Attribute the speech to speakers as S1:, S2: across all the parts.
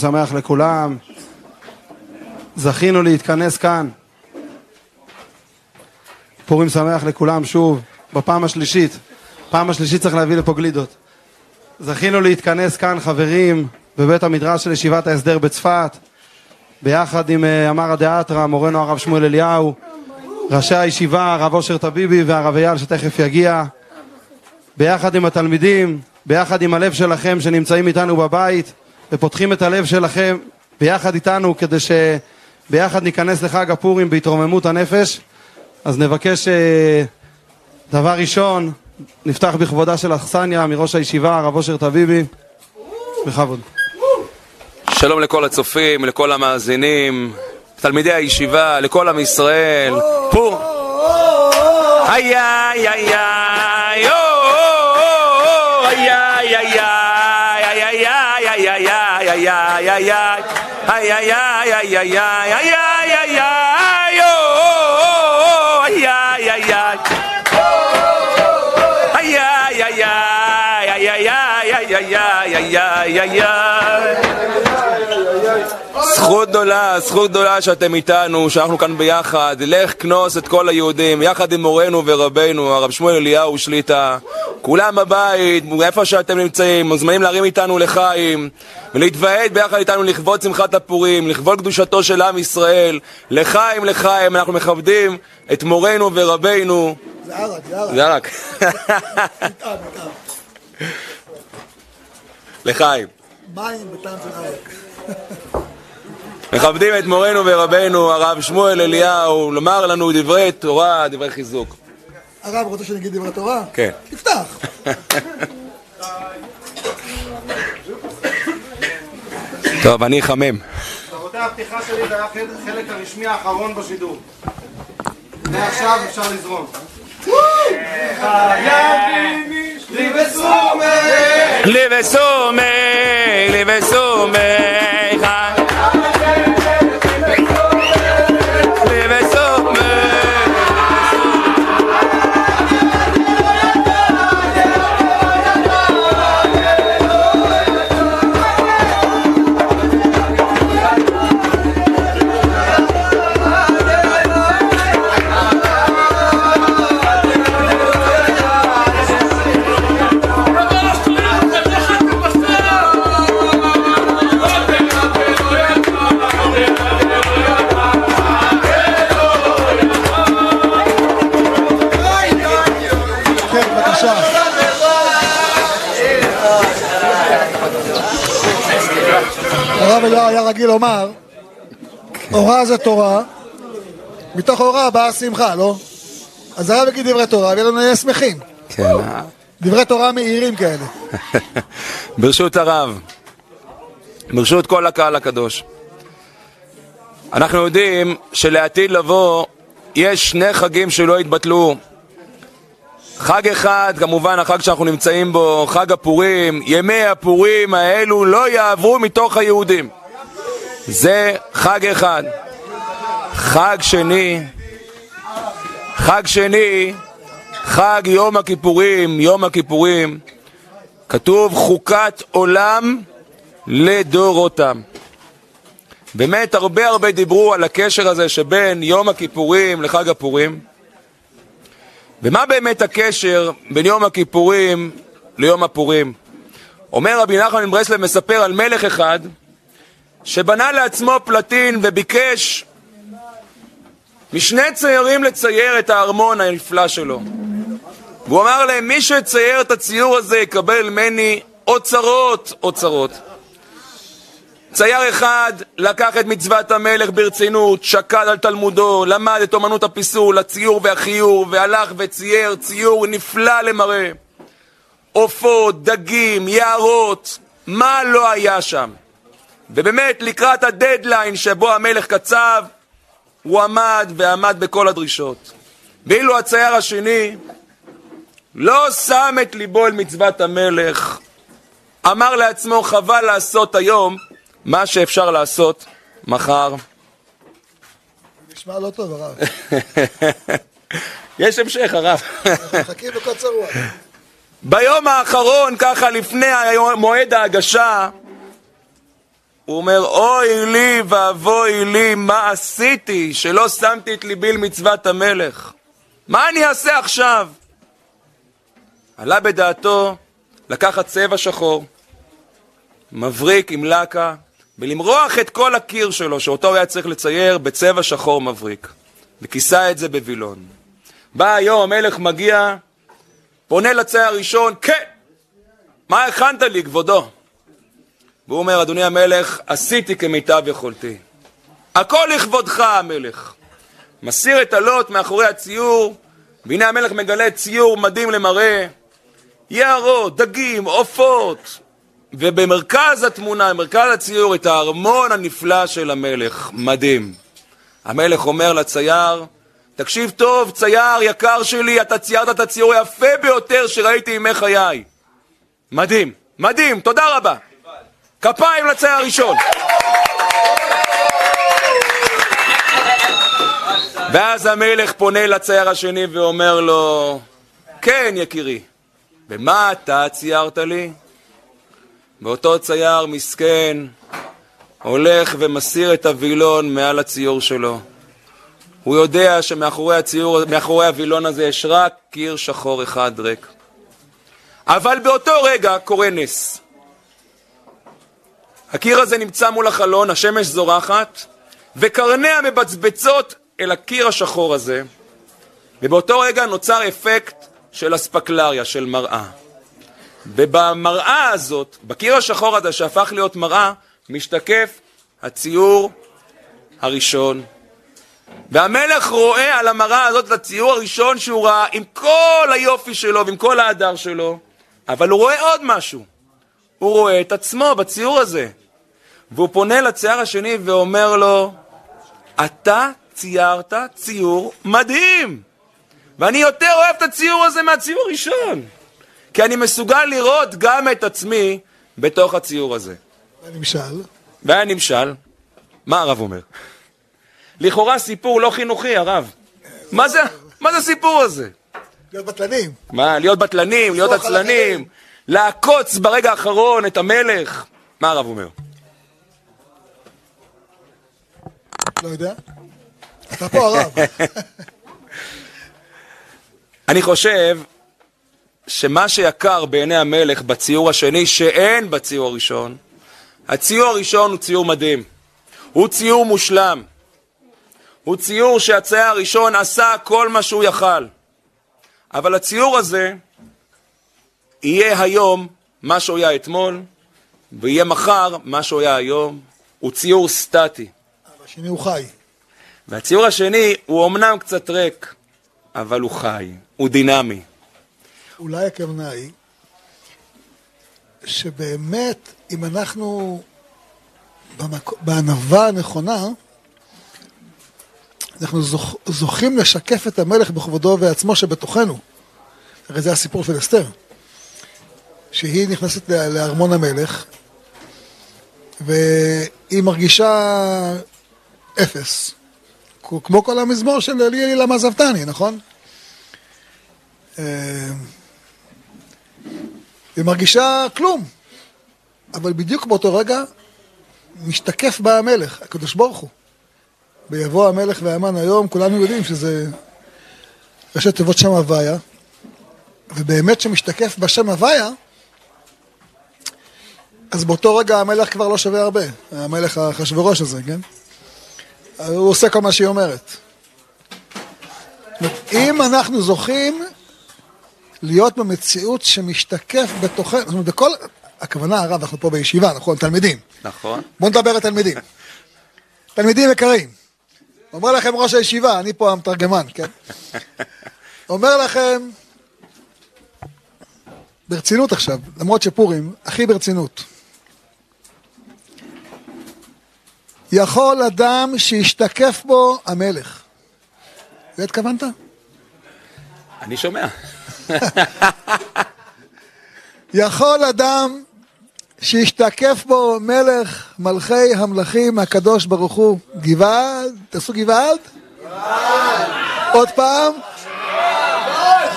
S1: שמח לכולם. זכינו להתכנס כאן. פורים שמח לכולם שוב, בפעם השלישית. פעם השלישית צריך להביא לפה גלידות. זכינו להתכנס כאן, חברים, בבית המדרש של ישיבת ההסדר בצפת, ביחד עם אה, אמרא דאתרא, מורנו הרב שמואל אליהו, ראשי הישיבה, הרב אושר טביבי והרב אייל שתכף יגיע, ביחד עם התלמידים, ביחד עם הלב שלכם שנמצאים איתנו בבית ופותחים את הלב שלכם ביחד איתנו כדי שביחד ניכנס לחג הפורים בהתרוממות הנפש. אז נבקש אה, דבר ראשון, נפתח בכבודה של אכסניה מראש הישיבה, הרב אושר טביבי, בכבוד.
S2: שלום לכל הצופים, לכל המאזינים, תלמידי הישיבה, לכל עם ישראל. פור! איי איי איי איי ay, ay, ay, ay, ay, ay, ay, ay, ay, ay, ay, ay, ay, oh, ay, ay, ay, ay, ay, ay, ay, ay, ay, ay, ay, ay, ay, ay, ay, ay, זכות גדולה, זכות גדולה שאתם איתנו, שאנחנו כאן ביחד. לך כנוס את כל היהודים, יחד עם מורנו ורבנו, הרב שמואל אליהו שליטה. כולם בבית, איפה שאתם נמצאים, מוזמנים להרים איתנו לחיים, ולהתוועד ביחד איתנו לכבוד שמחת הפורים, לכבוד קדושתו של עם ישראל. לחיים, לחיים, אנחנו מכבדים את מורנו ורבנו.
S3: זה ערק, זה ערק.
S2: לחיים.
S3: מים בטעם של ערק.
S2: מכבדים את מורנו ורבנו, הרב שמואל אליהו, לומר לנו דברי תורה, דברי חיזוק.
S3: הרב רוצה שאני אגיד דברי תורה?
S2: כן.
S3: תפתח.
S2: טוב, אני אחמם.
S1: רבותי, הפתיחה שלי זה היה החלק הרשמי האחרון בשידור. מעכשיו אפשר לזרום.
S2: לבסומי, לבסומי,
S3: כן, רגיל לומר, הוראה זה תורה, מתוך הוראה באה שמחה, לא? אז הרב יגיד דברי תורה, ויהיה לנו נהיה שמחים.
S2: כן,
S3: דברי תורה מהירים כאלה.
S2: ברשות הרב, ברשות כל הקהל הקדוש. אנחנו יודעים שלעתיד לבוא יש שני חגים שלא יתבטלו. חג אחד, כמובן החג שאנחנו נמצאים בו, חג הפורים, ימי הפורים האלו לא יעברו מתוך היהודים. זה חג אחד. חג שני, חג שני, חג יום הכיפורים, יום הכיפורים, כתוב חוקת עולם לדורותם. באמת הרבה הרבה דיברו על הקשר הזה שבין יום הכיפורים לחג הפורים. ומה באמת הקשר בין יום הכיפורים ליום הפורים? אומר רבי נחמן מברסלב מספר על מלך אחד שבנה לעצמו פלטין וביקש משני ציירים לצייר את הארמון הנפלא שלו. והוא אמר להם, מי שיצייר את הציור הזה יקבל ממני אוצרות אוצרות. צייר אחד לקח את מצוות המלך ברצינות, שקד על תלמודו, למד את אומנות הפיסול, הציור והחיור, והלך וצייר ציור נפלא למראה. עופות, דגים, יערות, מה לא היה שם? ובאמת, לקראת הדדליין שבו המלך קצב, הוא עמד ועמד בכל הדרישות. ואילו הצייר השני לא שם את ליבו אל מצוות המלך, אמר לעצמו חבל לעשות היום מה שאפשר לעשות מחר.
S3: נשמע לא טוב, הרב.
S2: יש המשך, הרב.
S3: מחכים בקוצר רוח.
S2: ביום האחרון, ככה לפני מועד ההגשה, הוא אומר, אוי לי ואבוי לי, מה עשיתי שלא שמתי את ליבי למצוות המלך? מה אני אעשה עכשיו? עלה בדעתו לקחת צבע שחור, מבריק עם לקה, ולמרוח את כל הקיר שלו, שאותו הוא היה צריך לצייר בצבע שחור מבריק, וכיסה את זה בווילון. בא היום, המלך מגיע, פונה לצייר הראשון, כן, מה הכנת לי, כבודו? והוא אומר, אדוני המלך, עשיתי כמיטב יכולתי. הכל לכבודך, המלך. מסיר את הלוט מאחורי הציור, והנה המלך מגלה ציור מדהים למראה. יערות, דגים, עופות, ובמרכז התמונה, במרכז הציור, את הארמון הנפלא של המלך. מדהים. המלך אומר לצייר, תקשיב טוב, צייר יקר שלי, אתה ציירת את הציור היפה ביותר שראיתי ימי חיי. מדהים, מדהים, תודה רבה. כפיים לצייר הראשון. ואז המלך פונה לצייר השני ואומר לו, כן, יקירי, ומה אתה ציירת לי? ואותו צייר מסכן הולך ומסיר את הווילון מעל הציור שלו. הוא יודע שמאחורי הציור, מאחורי הווילון הזה יש רק קיר שחור אחד ריק. אבל באותו רגע קורה נס. הקיר הזה נמצא מול החלון, השמש זורחת, וקרניה מבצבצות אל הקיר השחור הזה, ובאותו רגע נוצר אפקט של אספקלריה, של מראה. ובמראה הזאת, בקיר השחור הזה שהפך להיות מראה, משתקף הציור הראשון. והמלך רואה על המראה הזאת את הציור הראשון שהוא ראה עם כל היופי שלו ועם כל ההדר שלו, אבל הוא רואה עוד משהו. הוא רואה את עצמו בציור הזה. והוא פונה לצייר השני ואומר לו, אתה ציירת ציור מדהים, ואני יותר אוהב את הציור הזה מהציור הראשון, כי אני מסוגל לראות גם את עצמי בתוך הציור הזה.
S3: והנמשל?
S2: והנמשל, מה הרב אומר? לכאורה סיפור לא חינוכי, הרב. מה זה, מה זה הסיפור הזה?
S3: להיות בטלנים.
S2: מה, להיות בטלנים, להיות עצלנים. לעקוץ ברגע האחרון את המלך? מה הרב אומר?
S3: לא יודע. אתה פה הרב.
S2: אני חושב שמה שיקר בעיני המלך בציור השני, שאין בציור הראשון, הציור הראשון הוא ציור מדהים. הוא ציור מושלם. הוא ציור שהצייר הראשון עשה כל מה שהוא יכל. אבל הציור הזה יהיה היום מה שהוא היה אתמול, ויהיה מחר מה שהוא היה היום. הוא ציור סטטי.
S3: השני הוא חי.
S2: והציור השני הוא אמנם קצת ריק, אבל הוא חי, הוא דינמי.
S3: אולי הכוונה היא שבאמת, אם אנחנו במק... בענווה הנכונה, אנחנו זוכ... זוכים לשקף את המלך בכבודו ועצמו שבתוכנו. הרי זה הסיפור של אסתר. שהיא נכנסת לארמון המלך, והיא מרגישה אפס. כמו כל המזמור של לי לי למה עזבתני, נכון? אה, היא מרגישה כלום, אבל בדיוק באותו רגע משתקף בה המלך, הקדוש ברוך הוא. ביבוא המלך והמן היום, כולנו יודעים שזה ראשי תיבות שם הוויה, ובאמת שמשתקף בשם הוויה, אז באותו רגע המלך כבר לא שווה הרבה, המלך אחשוורוש הזה, כן? הוא עושה כל מה שהיא אומרת. אם אנחנו זוכים להיות במציאות שמשתקף בתוכנו, זאת אומרת, בכל, הכוונה הרב, אנחנו פה בישיבה, נכון, תלמידים.
S2: נכון.
S3: בואו נדבר על תלמידים. תלמידים יקרים, אומר לכם ראש הישיבה, אני פה המתרגמן, כן? אומר לכם, ברצינות עכשיו, למרות שפורים, הכי ברצינות. יכול אדם שישתקף בו המלך. זה התכוונת?
S2: אני שומע.
S3: יכול אדם שישתקף בו מלך מלכי המלכים הקדוש ברוך הוא גוואלד, תעשו גוואלד? עוד פעם?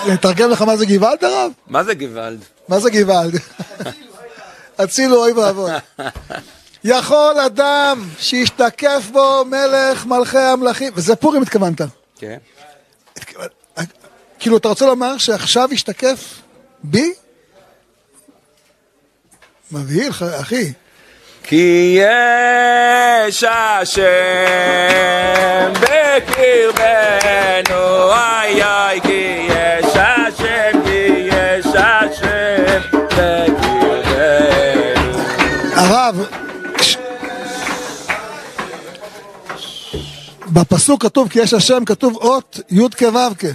S3: נתרגם לך מה זה גוואלד הרב?
S2: מה זה גוואלד?
S3: מה זה גוואלד? הצילו אוי ואבוי. יכול אדם שישתקף בו מלך מלכי המלכים, וזה פורים התכוונת.
S2: כן.
S3: כאילו, אתה רוצה לומר שעכשיו ישתקף בי? מבהיל, אחי.
S2: כי יש השם בקרבנו, איי איי,
S3: בפסוק כתוב כי יש השם, כתוב אות י' כו'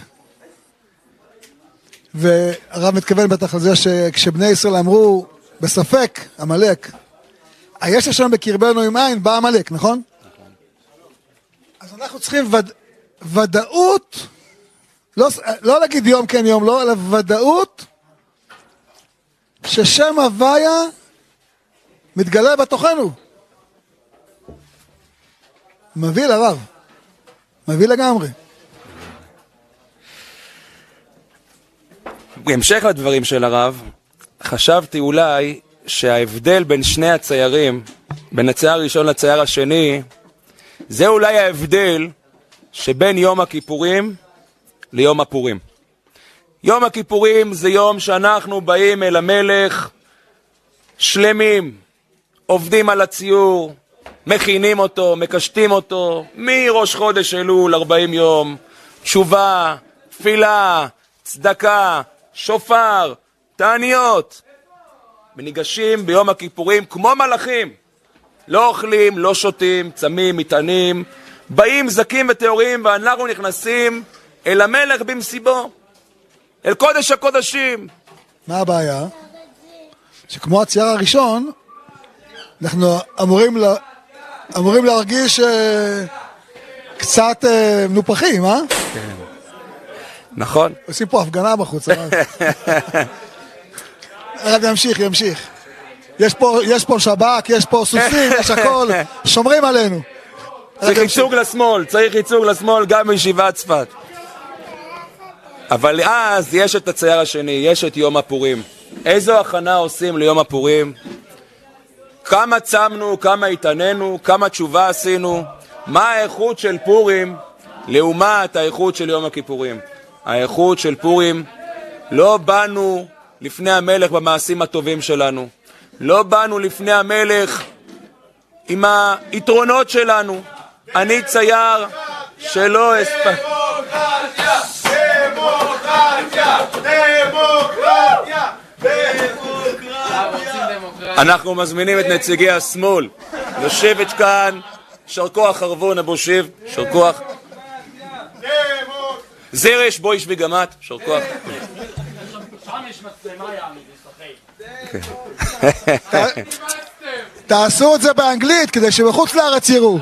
S3: והרב מתכוון בטח לזה שכשבני ישראל אמרו בספק, עמלק, היש השם בקרבנו עם עין, בא עמלק, נכון? אז אנחנו צריכים וד... ודאות, לא, לא להגיד יום כן יום לא, אלא ודאות ששם הוויה מתגלה בתוכנו. מבהיל הרב. מבהיל לגמרי.
S2: בהמשך לדברים של הרב, חשבתי אולי שההבדל בין שני הציירים, בין הצייר הראשון לצייר השני, זה אולי ההבדל שבין יום הכיפורים ליום הפורים. יום הכיפורים זה יום שאנחנו באים אל המלך שלמים, עובדים על הציור, מכינים אותו, מקשטים אותו, מראש חודש אלול 40 יום, תשובה, תפילה, צדקה, שופר, תעניות. וניגשים ביום הכיפורים כמו מלאכים. לא אוכלים, לא שותים, צמים, מטענים, באים זכים וטהורים ואנחנו נכנסים אל המלך במסיבו, אל קודש הקודשים.
S3: מה הבעיה? שכמו הצייר הראשון, אנחנו אמורים, אמורים להרגיש אה, קצת אה, מנופחים, אה?
S2: נכון?
S3: עושים פה הפגנה בחוץ. הרב. הרב ימשיך, ימשיך. יש פה, יש פה שב"כ, יש פה סוסים, יש הכל, שומרים עלינו.
S2: צריך. ייצוג לשמאל, צריך ייצוג לשמאל גם בישיבת צפת. אבל אז יש את הצייר השני, יש את יום הפורים. איזו הכנה עושים ליום הפורים? כמה צמנו, כמה התעננו, כמה תשובה עשינו, מה האיכות של פורים לעומת האיכות של יום הכיפורים. האיכות של פורים, לא באנו לפני המלך במעשים הטובים שלנו, לא באנו לפני המלך עם היתרונות שלנו. אני צייר שלא אספק...
S4: דמוקרטיה! דמוקרטיה!
S2: אנחנו מזמינים את נציגי השמאל לשבת כאן, יישר כוח חרבון אבו שיב, יישר כוח. זרש גם את, יישר כוח.
S3: תעשו את זה באנגלית כדי שבחוץ לארץ יראו.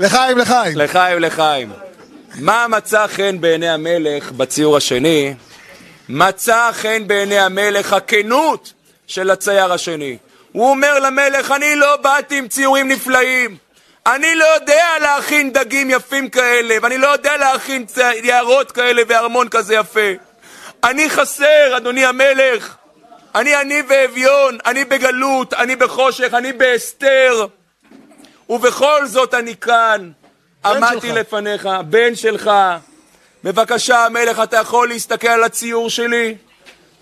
S3: לחיים, לחיים.
S2: לחיים לחיים. מה מצא חן בעיני המלך בציור השני? מצא חן בעיני המלך הכנות של הצייר השני. הוא אומר למלך, אני לא באתי עם ציורים נפלאים. אני לא יודע להכין דגים יפים כאלה, ואני לא יודע להכין יערות כאלה וארמון כזה יפה. אני חסר, אדוני המלך. אני עני ואביון, אני בגלות, אני בחושך, אני בהסתר. ובכל זאת אני כאן. עמדתי. לפניך, בן שלך. בבקשה, המלך, אתה יכול להסתכל על הציור שלי?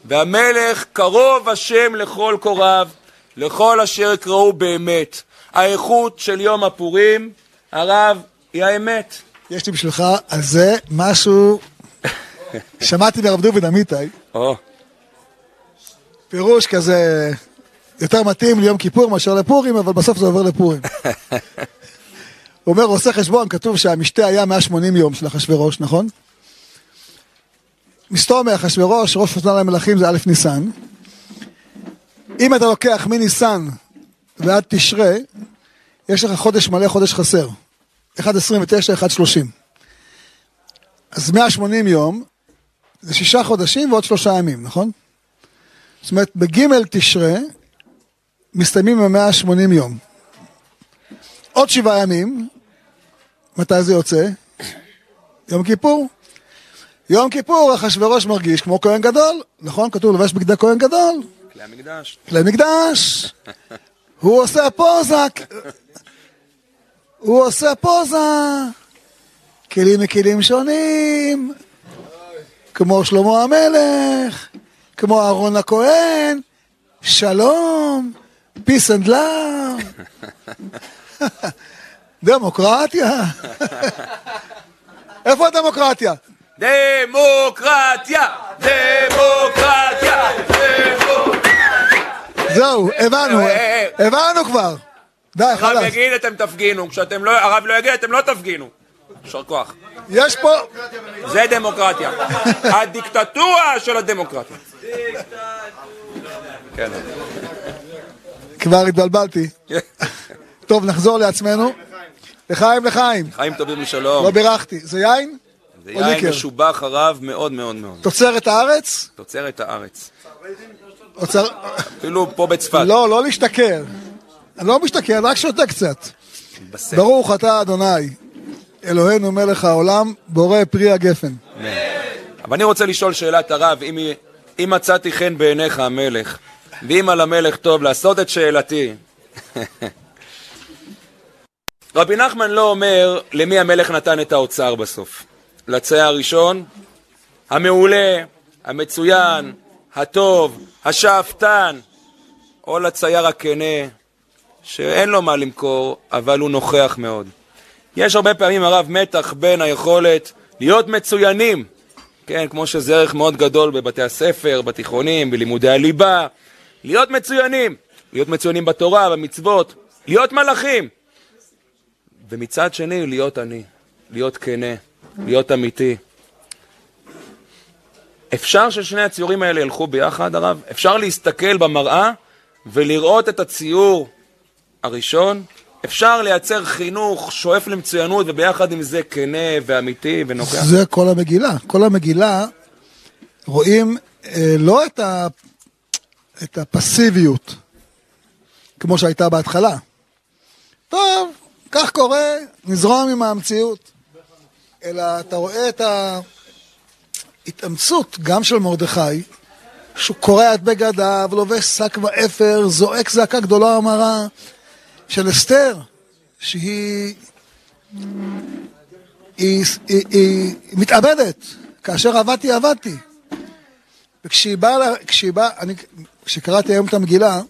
S2: והמלך קרוב השם לכל קוריו, לכל אשר יקראו באמת. האיכות של יום הפורים, הרב, היא האמת.
S3: יש לי בשבילך על זה משהו, שמעתי מהרב דוד אמיתי,
S2: או,
S3: פירוש כזה יותר מתאים ליום כיפור מאשר לפורים, אבל בסוף זה עובר לפורים. אומר, עושה חשבון, כתוב שהמשתה היה 180 יום של אחשוורוש, נכון? מסתור מאחשוורוש, ראש חתונה למלכים זה א' ניסן. אם אתה לוקח מניסן ועד תשרה, יש לך חודש מלא, חודש חסר. 1.29, 1.30. אז 180 יום, זה שישה חודשים ועוד שלושה ימים, נכון? זאת אומרת, בג' תשרה מסתיימים ב-180 יום. עוד שבעה ימים, מתי זה יוצא? יום כיפור. יום כיפור אחשוורוש מרגיש כמו כהן גדול, נכון? כתוב לבש בגדי כהן גדול,
S2: כלי המקדש.
S3: כלי מקדש. הוא עושה פוזה, הוא עושה פוזה. כלים מכלים שונים, כמו שלמה המלך, כמו אהרון הכהן, שלום, peace and love. דמוקרטיה. איפה הדמוקרטיה?
S2: דמוקרטיה! דמוקרטיה! דמוקרטיה!
S3: זהו, הבנו,
S2: אה, אה,
S3: הבנו כבר. די,
S2: הרב
S3: חלאס.
S2: יגיד אתם תפגינו, כשאתם לא, הרב לא יגיד אתם לא תפגינו. יישר כוח.
S3: יש פה,
S2: זה דמוקרטיה. הדיקטטורה של הדמוקרטיה. כן.
S3: כבר התבלבלתי. טוב, נחזור לעצמנו. לחיים, לחיים.
S2: חיים טובים
S3: לא
S2: לשלום.
S3: בירכתי. זה יין?
S2: זה יין
S3: ליקר?
S2: משובח הרב מאוד מאוד מאוד.
S3: תוצרת הארץ?
S2: תוצרת הארץ.
S3: אוצר...
S2: אפילו פה בצפת.
S3: לא, לא להשתכר. אני לא משתכר, רק שותה קצת. ברוך אתה אדוני, אלוהינו מלך העולם, בורא פרי הגפן.
S2: אבל אני רוצה לשאול שאלת הרב, אם, אם מצאתי חן בעיניך המלך, ואם על המלך טוב לעשות את שאלתי. רבי נחמן לא אומר למי המלך נתן את האוצר בסוף. לצייר הראשון, המעולה, המצוין, הטוב, השאפתן, או לצייר הכנה, שאין לו מה למכור, אבל הוא נוכח מאוד. יש הרבה פעמים, הרב, מתח בין היכולת להיות מצוינים, כן, כמו שזה ערך מאוד גדול בבתי הספר, בתיכונים, בלימודי הליבה, להיות מצוינים, להיות מצוינים בתורה, במצוות, להיות מלאכים. ומצד שני, להיות אני, להיות כנה, להיות אמיתי. אפשר ששני הציורים האלה ילכו ביחד, הרב? אפשר להסתכל במראה ולראות את הציור הראשון? אפשר לייצר חינוך שואף למצוינות וביחד עם זה כנה ואמיתי ונוכח?
S3: זה כל המגילה. כל המגילה רואים אה, לא את, ה, את הפסיביות, כמו שהייתה בהתחלה. טוב, כך קורה, נזרום עם המציאות. אלא אתה רואה את ההתאמצות גם של מרדכי, שהוא קורע את בגדיו, לובש שק ואפר, זועק זעקה גדולה ומרה, של אסתר, שהיא היא, היא, היא מתאבדת, כאשר עבדתי עבדתי. וכשהיא באה, כשהיא באה, אני, כשקראתי היום את המגילה,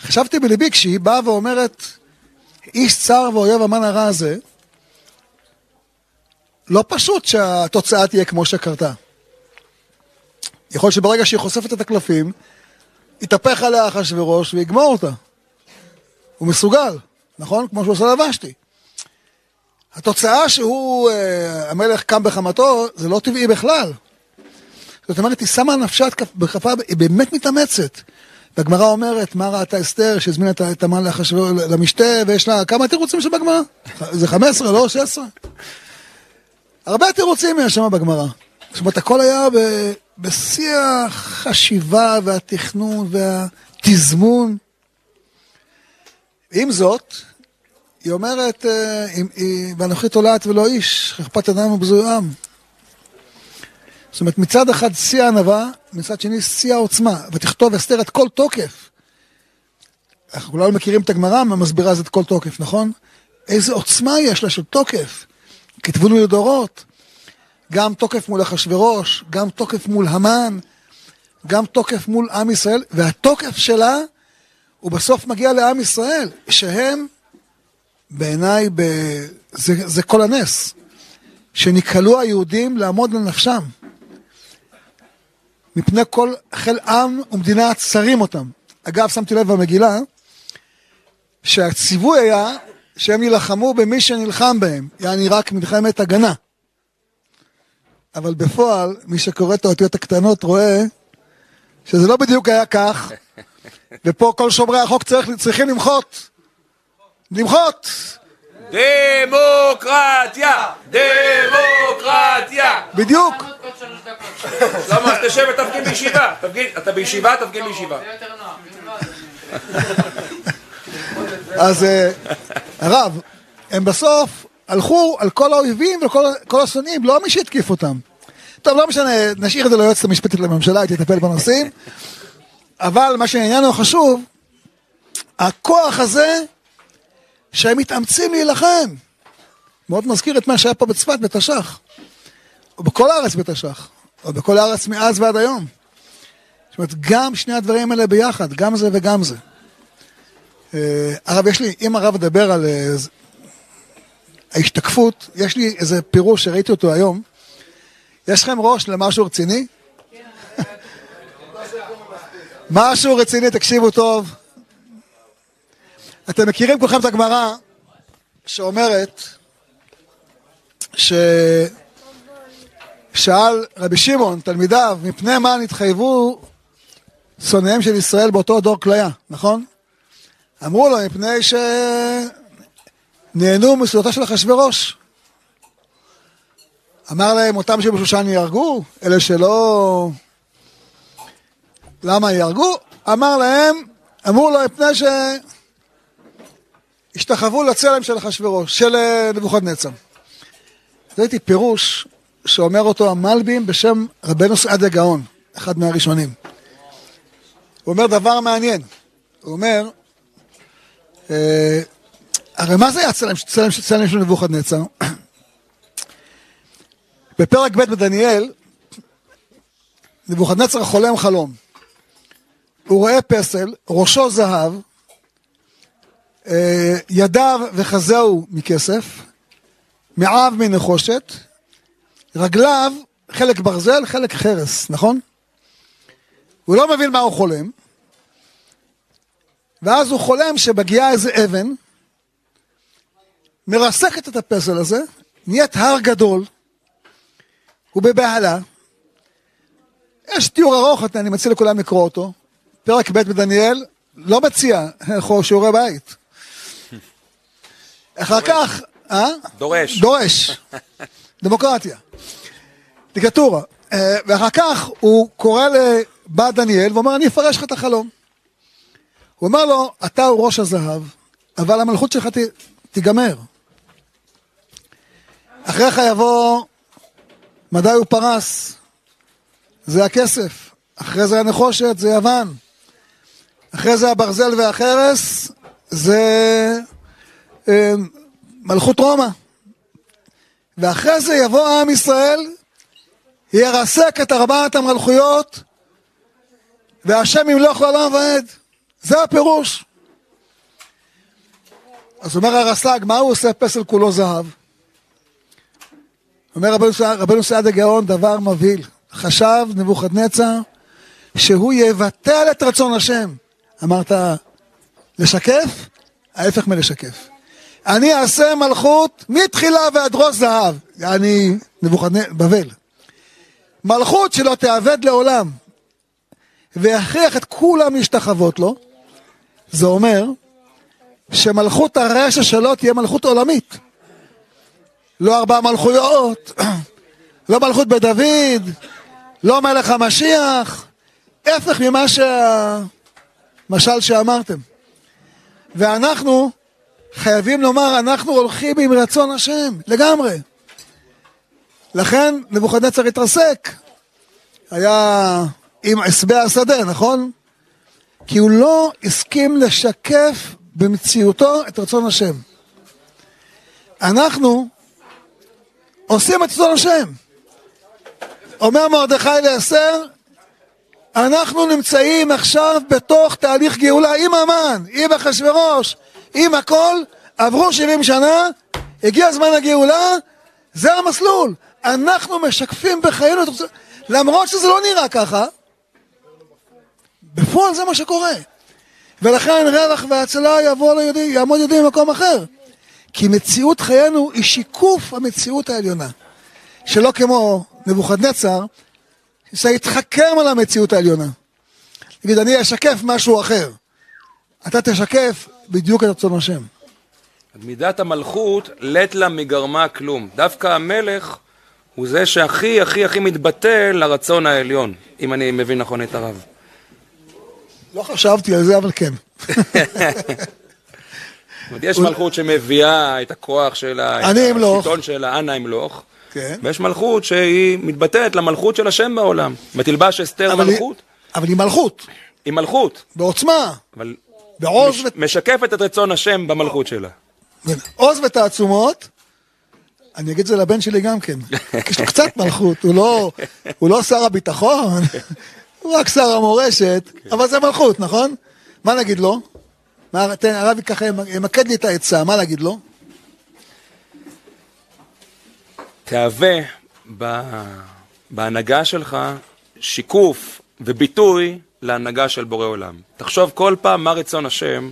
S3: חשבתי בליבי, כשהיא באה ואומרת, איש צר ואויב המן הרע הזה, לא פשוט שהתוצאה תהיה כמו שקרתה. יכול להיות שברגע שהיא חושפת את הקלפים, יתהפך עליה אחשוורוש ויגמור אותה. הוא מסוגל, נכון? כמו שהוא עושה לבשתי. התוצאה שהוא, אה, המלך קם בחמתו, זה לא טבעי בכלל. זאת אומרת, היא שמה נפשה בכפה, היא באמת מתאמצת. והגמרא אומרת, מה ראתה אסתר שהזמינה את המן לאחשוורוש למשתה, ויש לה, כמה תירוצים שם בגמרא? זה 15, לא 16? הרבה תירוצים יש שם בגמרא. זאת אומרת, הכל היה ב- בשיא החשיבה והתכנון והתזמון. עם זאת, היא אומרת, אה, ואנוכי תולעת ולא איש, אכפת אדם ובזוי עם. זאת אומרת, מצד אחד שיא הענווה, מצד שני שיא העוצמה, ותכתוב אסתר את כל תוקף. אנחנו כולנו מכירים את הגמרא, מסבירה את כל תוקף, נכון? איזה עוצמה יש לה של תוקף. כתבונו לדורות. גם תוקף מול אחשוורוש, גם תוקף מול המן, גם תוקף מול עם ישראל, והתוקף שלה הוא בסוף מגיע לעם ישראל, שהם בעיניי, ב... זה, זה כל הנס, שנקהלו היהודים לעמוד לנפשם. מפני כל חיל עם ומדינה צרים אותם. אגב, שמתי לב במגילה, שהציווי היה שהם יילחמו במי שנלחם בהם, יעני רק מלחמת הגנה. אבל בפועל, מי שקורא את האותיות הקטנות רואה שזה לא בדיוק היה כך, ופה כל שומרי החוק צריך, צריכים למחות. למחות!
S2: דמוקרטיה! דמוקרטיה!
S3: בדיוק.
S2: למה? אז תשב ותפגין בישיבה. אתה בישיבה, תפגין בישיבה.
S3: אז אה, הרב, הם בסוף הלכו על כל האויבים וכל כל השונאים, לא מי שהתקיף אותם. טוב, לא משנה, נשאיר את זה ליועצת המשפטית לממשלה, היא תטפל בנושאים. אבל מה שעניין הוא חשוב, הכוח הזה שהם מתאמצים להילחם. מאוד מזכיר את מה שהיה פה בצפת בתש"ח, או בכל הארץ בתש"ח, או בכל הארץ מאז ועד היום. זאת אומרת, גם שני הדברים האלה ביחד, גם זה וגם זה. אה, הרב, יש לי, אם הרב מדבר על אה, ההשתקפות, יש לי איזה פירוש שראיתי אותו היום. יש לכם ראש למשהו רציני? משהו רציני, תקשיבו טוב. אתם מכירים כולכם את הגמרא שאומרת ששאל רבי שמעון, תלמידיו, מפני מה נתחייבו שונאיהם של ישראל באותו דור כליה, נכון? אמרו לו, מפני שנהנו מסעודתו של אחשוורוש. אמר להם, אותם שבשושן יהרגו, אלה שלא... למה יהרגו? אמר להם, אמרו לו, מפני שהשתחוו לצלם של אחשוורוש, של אה, נבוכדנצר. ראיתי פירוש שאומר אותו המלבים בשם רבנו סעדיה גאון, אחד מהראשונים. הוא אומר דבר מעניין. הוא אומר, אה, הרי מה זה היה צלם, צלם, צלם של נבוכדנצר? בפרק ב' בדניאל, נבוכדנצר חולם חלום. הוא רואה פסל, ראשו זהב, ידיו וחזהו מכסף, מעב מנחושת, רגליו חלק ברזל, חלק חרס, נכון? הוא לא מבין מה הוא חולם, ואז הוא חולם שמגיעה איזה אבן, מרסקת את הפסל הזה, נהיית הר גדול, הוא בבהלה. יש תיאור ארוך, אני מציע לכולם לקרוא אותו, פרק ב' בדניאל, לא מציע שיעורי בית. אחר כך, אה?
S2: דורש.
S3: דורש. דמוקרטיה. דיקטורה. אה, ואחר כך הוא קורא לבא דניאל ואומר, אני אפרש לך את החלום. הוא אומר לו, אתה הוא ראש הזהב, אבל המלכות שלך ת, תיגמר. אחריך יבוא מדי הוא פרס, זה הכסף. אחרי זה הנחושת, זה יוון. אחרי זה הברזל והחרס, זה מלכות רומא. ואחרי זה יבוא עם ישראל, ירסק את ארבעת המלכויות, והשם ימלוך לעולם ועד. זה הפירוש. אז אומר הרס"ג, מה הוא עושה פסל כולו זהב? אומר רבנו, רבנו סעד הגאון דבר מבהיל. חשב נבוכדנצר שהוא יבטל את רצון השם. אמרת לשקף? ההפך מלשקף. אני אעשה מלכות מתחילה ועד ראש זהב. אני נבוכדנצר, בבל. מלכות שלא תאבד לעולם ויכריח את כולם להשתחוות לו, זה אומר שמלכות הרשע שלו תהיה מלכות עולמית. לא ארבע מלכויות, לא מלכות בדוד, לא מלך המשיח, הפך ממה שהמשל שאמרתם. ואנחנו חייבים לומר, אנחנו הולכים עם רצון השם, לגמרי. לכן נבוכדנצר התרסק. היה עם עשבי השדה, נכון? כי הוא לא הסכים לשקף במציאותו את רצון השם. אנחנו עושים את רצון השם. אומר מרדכי לאסתר, אנחנו נמצאים עכשיו בתוך תהליך גאולה עם המן, עם אחשוורוש, עם הכל, עברו 70 שנה, הגיע זמן הגאולה, זה המסלול. אנחנו משקפים בחיינו, למרות שזה לא נראה ככה, בפועל זה מה שקורה. ולכן רווח והצלה יבוא ליהודי, יעמוד יהודי במקום אחר. כי מציאות חיינו היא שיקוף המציאות העליונה. שלא כמו נבוכדנצר, שיתחכם על המציאות העליונה. תגיד, אני אשקף משהו אחר. אתה תשקף בדיוק את רצון השם.
S2: מידת המלכות, לט לה מגרמה כלום. דווקא המלך הוא זה שהכי הכי הכי מתבטל לרצון העליון, אם אני מבין נכון את הרב.
S3: לא חשבתי על זה, אבל כן.
S2: יש מלכות שמביאה את הכוח שלה, את. השלטון שלה, אנא אמלוך.
S3: כן.
S2: ויש מלכות שהיא מתבטאת למלכות של השם בעולם. ותלבש אסתר מלכות,
S3: אבל היא מלכות,
S2: היא מלכות,
S3: בעוצמה,
S2: אבל
S3: בעוז
S2: מש- משקפת את רצון השם במלכות שלה.
S3: עוז ותעצומות, אני אגיד את זה לבן שלי גם כן, יש לו קצת מלכות, הוא לא, הוא לא שר הביטחון, הוא רק שר המורשת, אבל זה מלכות, נכון? מה נגיד לו? מה, תן, הרב ככה ימקד לי את העצה, מה להגיד לו?
S2: תהווה ב- בהנהגה שלך שיקוף וביטוי להנהגה של בורא עולם. תחשוב כל פעם מה רצון השם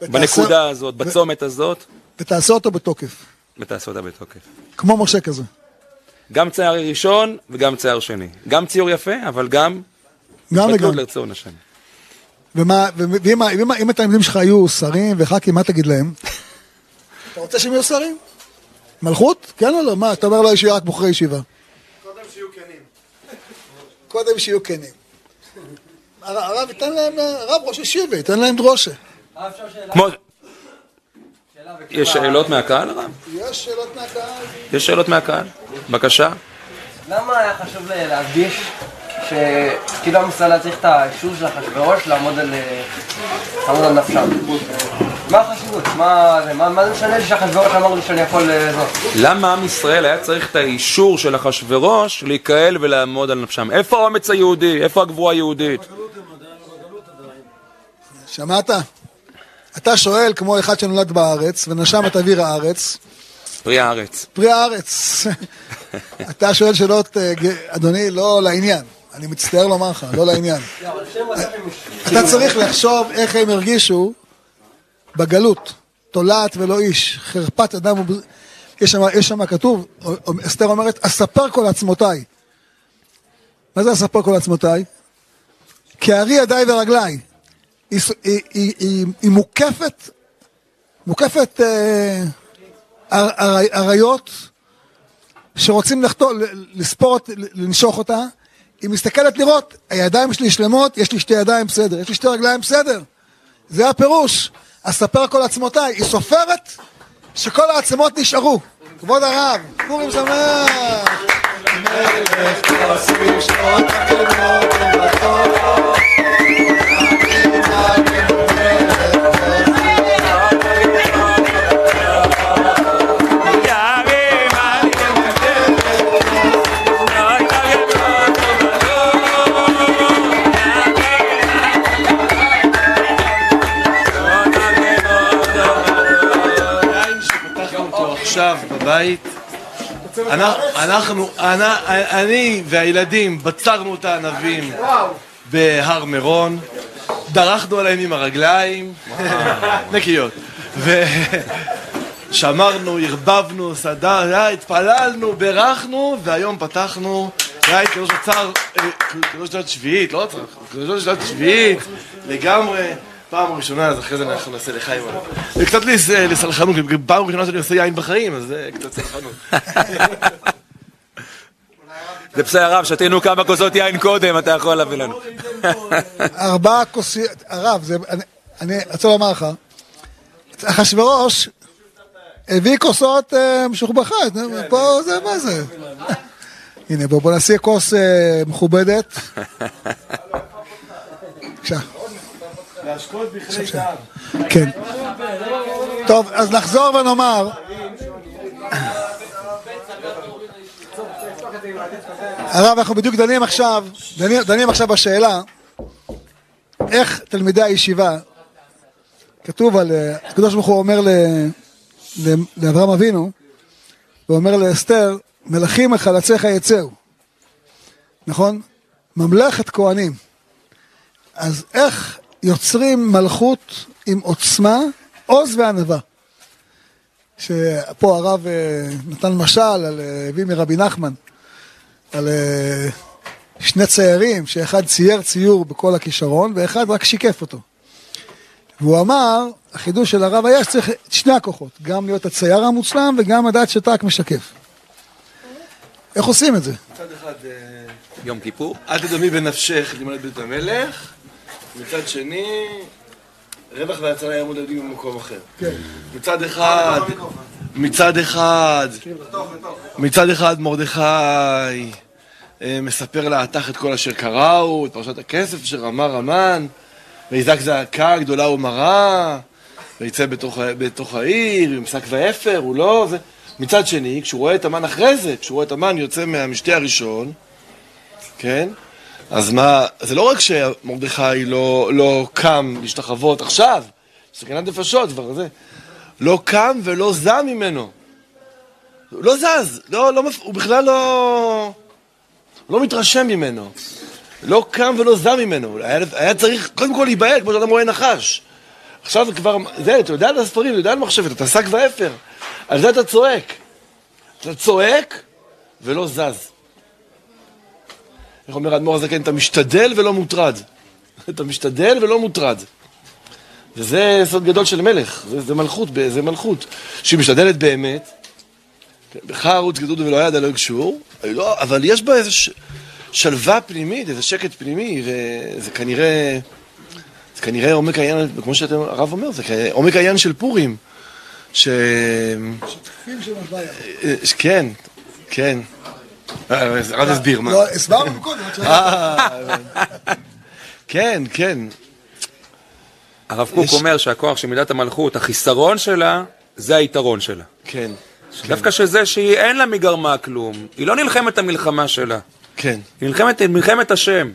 S2: בנקודה הזאת, בצומת הזאת,
S3: ותעשה אותו בתוקף,
S2: ותעשה אותה בתוקף.
S3: כמו משה כזה.
S2: גם צייר ראשון וגם צייר שני. גם ציור יפה, אבל גם
S3: גם וגם.
S2: לרצון השם.
S3: ומה, ואם, ואם, אם התלמידים שלך היו שרים וח"כים, מה תגיד להם? אתה רוצה שהם יהיו שרים? מלכות? כן או לא? מה, אתה אומר לו שיהיו רק בוחרי ישיבה.
S1: קודם שיהיו כנים.
S3: קודם שיהיו כנים. הר- הרב ייתן להם, הרב ראש ישיבה, ייתן להם דרושה.
S2: כמו... יש שאלות מהקהל, הרב?
S3: יש שאלות מהקהל?
S2: יש שאלות מהקהל? בבקשה.
S5: למה היה חשוב להדגיש שכאילו עם ישראל היה צריך את האישור של אחשוורוש לעמוד על אה, לעמוד על נפשם? מה החשיבות? מה זה מה- מה זה משנה לי שאחשוורוש אמר לי שאני יכול... אה, זאת?
S2: למה עם ישראל היה צריך את האישור של אחשורוש להיקהל ולעמוד על נפשם? איפה האומץ היהודי? איפה הגבורה היהודית?
S3: שמעת? אתה שואל כמו אחד שנולד בארץ ונשם את אוויר הארץ,
S2: פרי הארץ.
S3: פרי הארץ. אתה שואל שאלות, אה, אדוני, לא לעניין. אני מצטער לומר לך, לא לעניין. אתה צריך לחשוב איך הם הרגישו בגלות, תולעת ולא איש, חרפת אדם וב... יש שם, יש שם כתוב, אסתר אומרת, אספר כל עצמותיי. מה זה אספר כל עצמותיי? כארי ידיי ורגליי. היא, היא, היא, היא, היא מוקפת, מוקפת אה, אר- אר- אריות שרוצים לחתור, ל- לספור, לנשוך אותה, היא מסתכלת לראות, הידיים שלי שלמות, יש לי שתי ידיים בסדר, יש לי שתי רגליים בסדר. זה הפירוש, אספר כל עצמותיי. היא סופרת שכל העצמות נשארו. כבוד הרב, פורים שמח.
S6: עכשיו בבית, אנחנו- אנחנו, אנ- אני והילדים בצרנו את הענבים בהר מירון, דרכנו עליהם עם הרגליים, נקיות, ושמרנו, ערבבנו, סדר, התפללנו, בירכנו, והיום פתחנו, היה קדוש הצער, אה, קדוש שנת שביעית, לא הצער, קדוש שנת שביעית, לגמרי. פעם ראשונה, אז אחרי זה אנחנו נעשה לחיים. זה קצת לס- לסלחנות, כי פעם ראשונה שאני עושה יין בחיים, אז זה קצת סלחנות.
S2: זה בסדר, הרב, שתינו כמה כוסות יין קודם, אתה יכול להביא לנו.
S3: ארבעה כוסיות, הרב, אני, אני רוצה לומר לך, אחשוורוש הביא כוסות אה, משוחבכות, פה זה, מה זה? הנה, בוא, נעשה כוס אה, מכובדת. בבקשה. כן. טוב, אז נחזור ונאמר, הרב, אנחנו בדיוק דנים עכשיו, דנים, דנים עכשיו בשאלה איך תלמידי הישיבה, כתוב על, אה, הקדוש ברוך הוא אומר ל, ל, לאברהם אבינו, הוא אומר לאסתר, מלכים מחלציך יצאו, נכון? ממלכת כהנים. אז איך יוצרים מלכות עם עוצמה, עוז וענווה? שפה הרב אה, נתן משל, על, אה, הביא מרבי נחמן, על אה, שני ציירים, שאחד צייר ציור בכל הכישרון, ואחד רק שיקף אותו. והוא אמר, החידוש של הרב היה שצריך את שני הכוחות, גם להיות הצייר המוצלם וגם לדעת שאתה רק משקף. איך עושים את זה?
S6: מצד אחד,
S2: יום כיפור?
S6: אל תדמי בנפשך למלא בית המלך, מצד שני, רווח והצלה יעמוד לדין במקום אחר.
S3: כן.
S6: מצד אחד, מצד אחד, מצד אחד מרדכי אה, מספר לעתך את כל אשר קראו, את פרשת הכסף אשר אמר המן, ויזעק זעקה גדולה ומרה, ויצא בתוך, בתוך העיר, עם שק ואפר, הוא לא... זה. מצד שני, כשהוא רואה את המן אחרי זה, כשהוא רואה את המן יוצא מהמשתה הראשון, כן? אז מה, זה לא רק שמרדכי לא, לא קם להשתחוות עכשיו, סכנת נפשות כבר זה, לא קם ולא זע ממנו. הוא לא זז, לא, לא, הוא בכלל לא, לא מתרשם ממנו. לא קם ולא זע ממנו. היה, היה צריך קודם כל להיבהל, כמו שאדם רואה נחש. עכשיו כבר, זה, אתה יודע על הספרים, אתה יודע על מחשבת, אתה שק ואפר. על זה אתה צועק. אתה צועק ולא זז. איך אומר האדמו"ר הזקן? אתה משתדל ולא מוטרד. אתה משתדל ולא מוטרד. וזה סוד גדול של מלך, זה, זה מלכות, זה מלכות. שהיא משתדלת באמת, בך ערוץ גדול ולא יד הלא יקשור, לא, אבל יש בה איזו ש... שלווה פנימית, איזה שקט פנימי, וזה כנראה, זה כנראה עומק העניין, כמו שהרב אומר, זה עומק העניין של פורים. ש...
S3: שותפים של הוויה.
S6: אה, כן, כן. אה, הרב הסביר מה.
S3: לא, הסברנו קודם.
S6: אה, כן, כן.
S2: הרב קוק אומר שהכוח של מידת המלכות, החיסרון שלה, זה היתרון שלה.
S6: כן,
S2: דווקא שזה שהיא אין לה מגרמה כלום, היא לא נלחמת את המלחמה שלה,
S6: כן.
S2: היא נלחמת את מלחמת השם.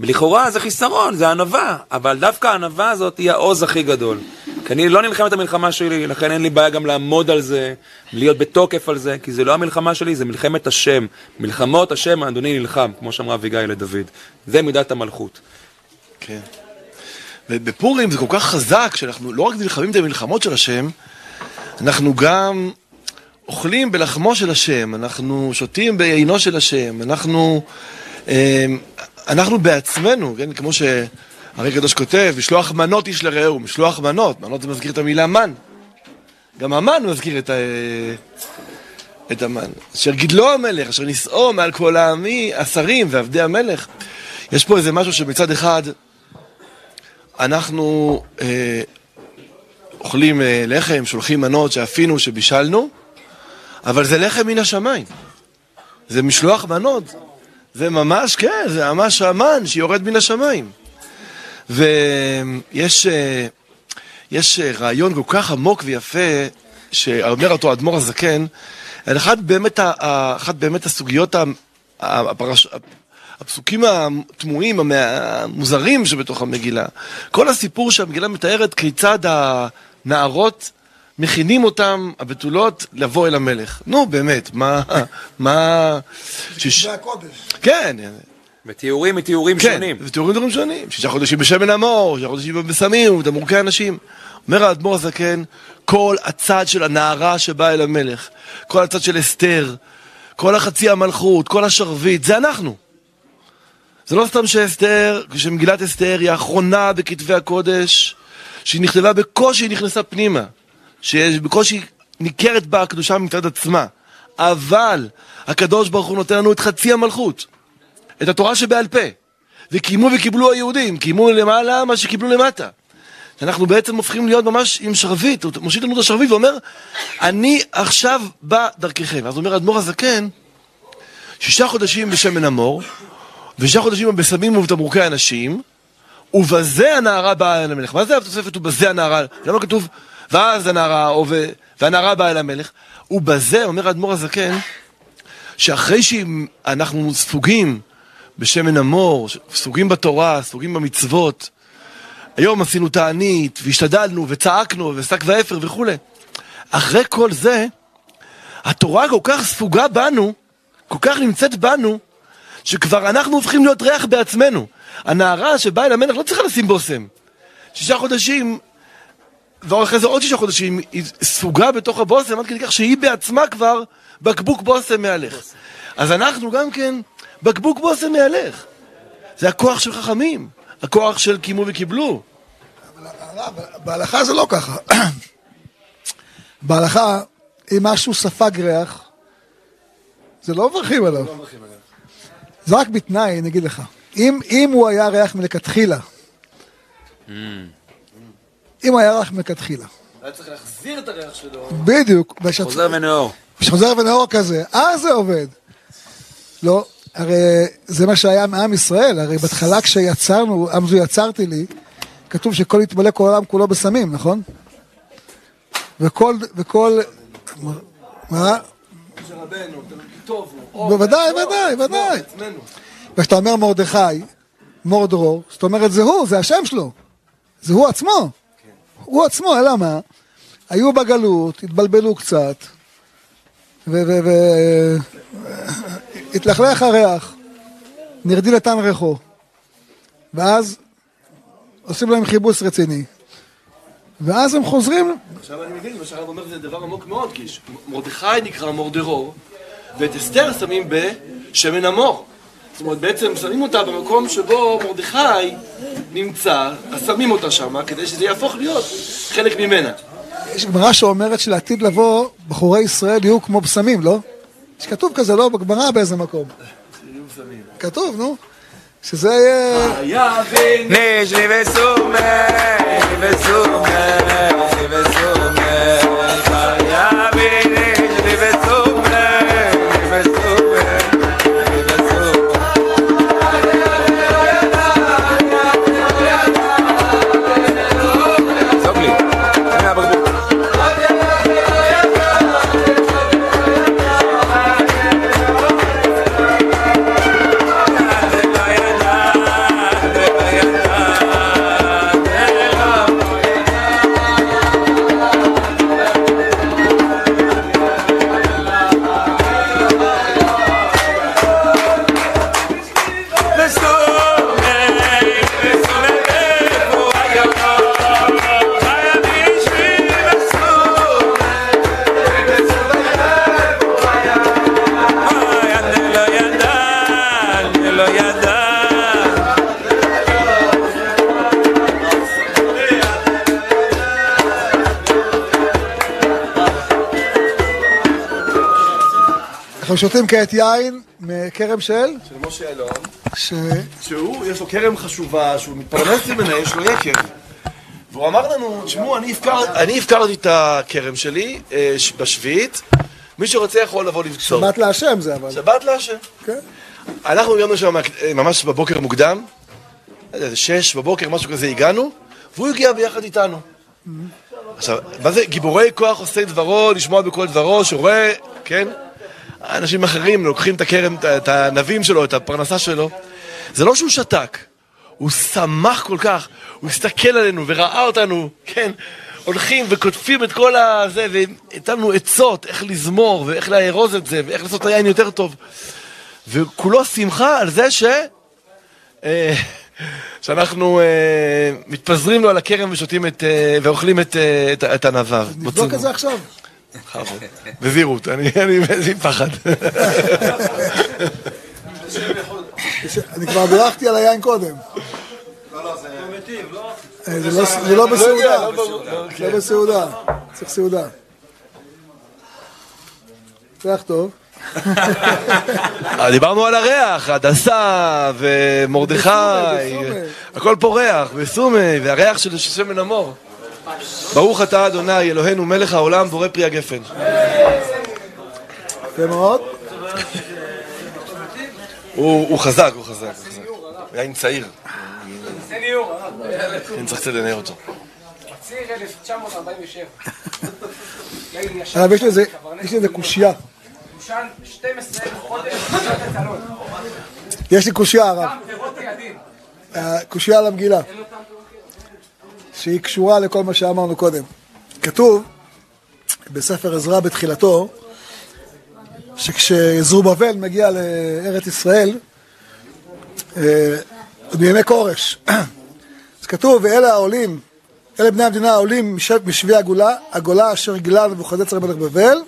S2: ולכאורה זה חיסרון, זה ענווה, אבל דווקא הענווה הזאת היא העוז הכי גדול. כי אני לא נלחם את המלחמה שלי, לכן אין לי בעיה גם לעמוד על זה, להיות בתוקף על זה, כי זה לא המלחמה שלי, זה מלחמת השם. מלחמות השם, אדוני נלחם, כמו שאמרה אביגיל לדוד. זה מידת המלכות.
S6: כן. ובפורים זה כל כך חזק, שאנחנו לא רק נלחמים את המלחמות של השם, אנחנו גם אוכלים בלחמו של השם, אנחנו שותים בעינו של השם, אנחנו, אה, אנחנו בעצמנו, כן, כמו שהרי הקדוש כותב, משלוח מנות איש לרעהו, משלוח מנות, מנות זה מזכיר את המילה מן. גם המן מזכיר את, ה... את המן. אשר גידלו המלך, אשר נישאו מעל כל העמי, השרים ועבדי המלך. יש פה איזה משהו שמצד אחד אנחנו אה, אוכלים אה, לחם, שולחים מנות שאפינו, שבישלנו, אבל זה לחם מן השמיים. זה משלוח מנות. זה ממש, כן, זה ממש המן שיורד מן השמיים. ויש אה, יש אה, רעיון כל כך עמוק ויפה, שאומר אותו האדמו"ר הזקן, על אחת באמת, אחת באמת הסוגיות, הפרש, הפסוקים התמוהים, המ- המוזרים שבתוך המגילה. כל הסיפור שהמגילה מתארת כיצד הנערות מכינים אותם, הבתולות, לבוא אל המלך. נו, באמת, מה... מה... שיש... כן,
S2: ותיאורים מתיאורים
S6: כן,
S2: שונים.
S6: ותיאורים דברים שונים. שישה חודשים בשמן המור, שישה חודשים בסמים ובתמרוקי אנשים. אומר האדמו"ר הזקן, כל הצד של הנערה שבאה אל המלך, כל הצד של אסתר, כל החצי המלכות, כל השרביט, זה אנחנו. זה לא סתם שאסתר, שמגילת אסתר היא האחרונה בכתבי הקודש, שהיא נכתבה בקושי, נכנסה פנימה, שבקושי ניכרת בה הקדושה מצד עצמה. אבל הקדוש ברוך הוא נותן לנו את חצי המלכות. את התורה שבעל פה. וקיימו וקיבלו היהודים, קיימו למעלה מה שקיבלו למטה. אנחנו בעצם הופכים להיות ממש עם שרביט, הוא מושיט לנו את השרביט ואומר, אני עכשיו בא דרככם. אז אומר האדמו"ר הזקן, שישה חודשים בשמן המור, ושישה חודשים בסמים ובתמרוקי אנשים, ובזה הנערה באה אל המלך. מה זה התוספת ובזה הנערה? למה כתוב ואז הנערה, או ו... והנערה באה אל המלך? ובזה, אומר האדמו"ר הזקן, שאחרי שאנחנו ספוגים בשמן המור, ספוגים בתורה, ספוגים במצוות, היום עשינו תענית, והשתדלנו, וצעקנו, ושק ואפר וכולי. אחרי כל זה, התורה כל כך ספוגה בנו, כל כך נמצאת בנו, שכבר אנחנו הופכים להיות ריח בעצמנו. הנערה שבאה אל המלך לא צריכה לשים בושם. שישה חודשים, ואחרי זה עוד שישה חודשים, היא ספוגה בתוך הבושם, עד כדי כך שהיא בעצמה כבר בקבוק בושם מהלך. אז אנחנו גם כן בקבוק בושם מהלך. זה הכוח של חכמים, הכוח של קיימו וקיבלו.
S3: הרב, בהלכה זה לא ככה. בהלכה, אם משהו ספג ריח, זה לא מברכים עליו. זה רק בתנאי, אני אגיד לך. אם, אם הוא היה ריח מלכתחילה, אם הוא היה ריח מלכתחילה,
S6: היה צריך להחזיר את הריח שלו.
S3: בדיוק.
S2: חוזר ונאור.
S3: שחוזר ונאור כזה, אז זה עובד. לא, הרי זה מה שהיה מעם ישראל, הרי בהתחלה כשיצרנו, עם זו יצרתי לי, כתוב שכל יתמלא כל העולם כולו בסמים, נכון? וכל, וכל, מה?
S6: של רבנו, טוב,
S3: בוודאי, ודאי, ודאי. וכשאתה אומר מרדכי, מורדרור, זאת אומרת זה הוא, זה השם שלו. זה הוא עצמו. הוא עצמו, אלא מה? היו בגלות, התבלבלו קצת, והתלכלך הריח, נרדי לתן ריחו, ואז עושים להם חיבוס רציני. ואז הם חוזרים,
S6: עכשיו אני מבין, מה שהרב אומר זה דבר עמוק מאוד, כי מרדכי נקרא מורדרור, ואת אסתר שמים בשמן המור. זאת אומרת, בעצם שמים אותה במקום שבו מרדכי נמצא, אז שמים אותה שמה, כדי שזה יהפוך להיות חלק ממנה.
S3: יש גמרא שאומרת שלעתיד לבוא, בחורי ישראל יהיו כמו בשמים, לא? יש כתוב כזה, לא? בגמרא באיזה מקום. כתוב, נו. שזה יהיה...
S6: היה בין...
S2: נשני וסומה,
S3: אנחנו שותים כעת יין מכרם של,
S6: של משה אלון,
S3: ש...
S6: שהוא, יש לו כרם חשובה, שהוא מתפרנס ממנה, יש לו יקב. והוא אמר לנו, תשמעו, אני הפקר- אני הפקרתי את הכרם שלי אה, בשביעית, מי שרוצה יכול לבוא לבצור.
S3: בת להשם זה אבל.
S6: שבת להשם.
S3: כן.
S6: אנחנו הגענו שם אה, ממש בבוקר מוקדם, שש בבוקר, משהו כזה הגענו, והוא הגיע ביחד איתנו. עכשיו, מה זה גיבורי כוח עושי דברו, לשמוע בכל דברו, שרואה, כן? אנשים אחרים לוקחים את הכרם, את- הענבים שלו, את הפרנסה שלו. זה לא שהוא שתק, הוא שמח כל כך, הוא הסתכל עלינו וראה אותנו, כן? הולכים וכותבים את כל הזה, ונתן לנו עצות איך לזמור ואיך לארוז את זה ואיך לעשות את היין יותר טוב. וכולו שמחה על זה ש... אה, שאנחנו אה, מתפזרים לו על הכרם ושותים את... אה, ואוכלים את, אה, את, את ענביו.
S3: נבדוק את זה עכשיו.
S6: בזהירות, אני אני עם פחד.
S3: אני כבר בירכתי על היין קודם. אה, זה לא- זה לא בסעודה. לא בסעודה. צריך סעודה. ריח טוב.
S6: אה, דיברנו על הריח, הדסה ומרדכי. הכל פה ריח, וסומי, והריח של שמן המור. ברוך אתה אדוני אלוהינו מלך העולם בורא פרי הגפן.
S3: יפה מאוד.
S6: הוא חזק, הוא חזק, הוא יין צעיר. אני צריך קצת לנער אותו.
S5: ציר 1947.
S3: הרב, יש לי איזה- קושייה.
S5: שושן 12 חודש בשנת הצלון.
S3: יש לי קושייה, הרב.
S5: ילדים.
S3: קושייה על המגילה. שהיא קשורה לכל מה שאמרנו קודם. כתוב בספר עזרא בתחילתו, שכשזרובבל מגיע לארץ ישראל, אה, בימי כורש, אז כתוב, ואלה העולים, אלה בני המדינה העולים מש- משבי הגולה, הגולה אשר גילה נבוכדנצר מלך בבל,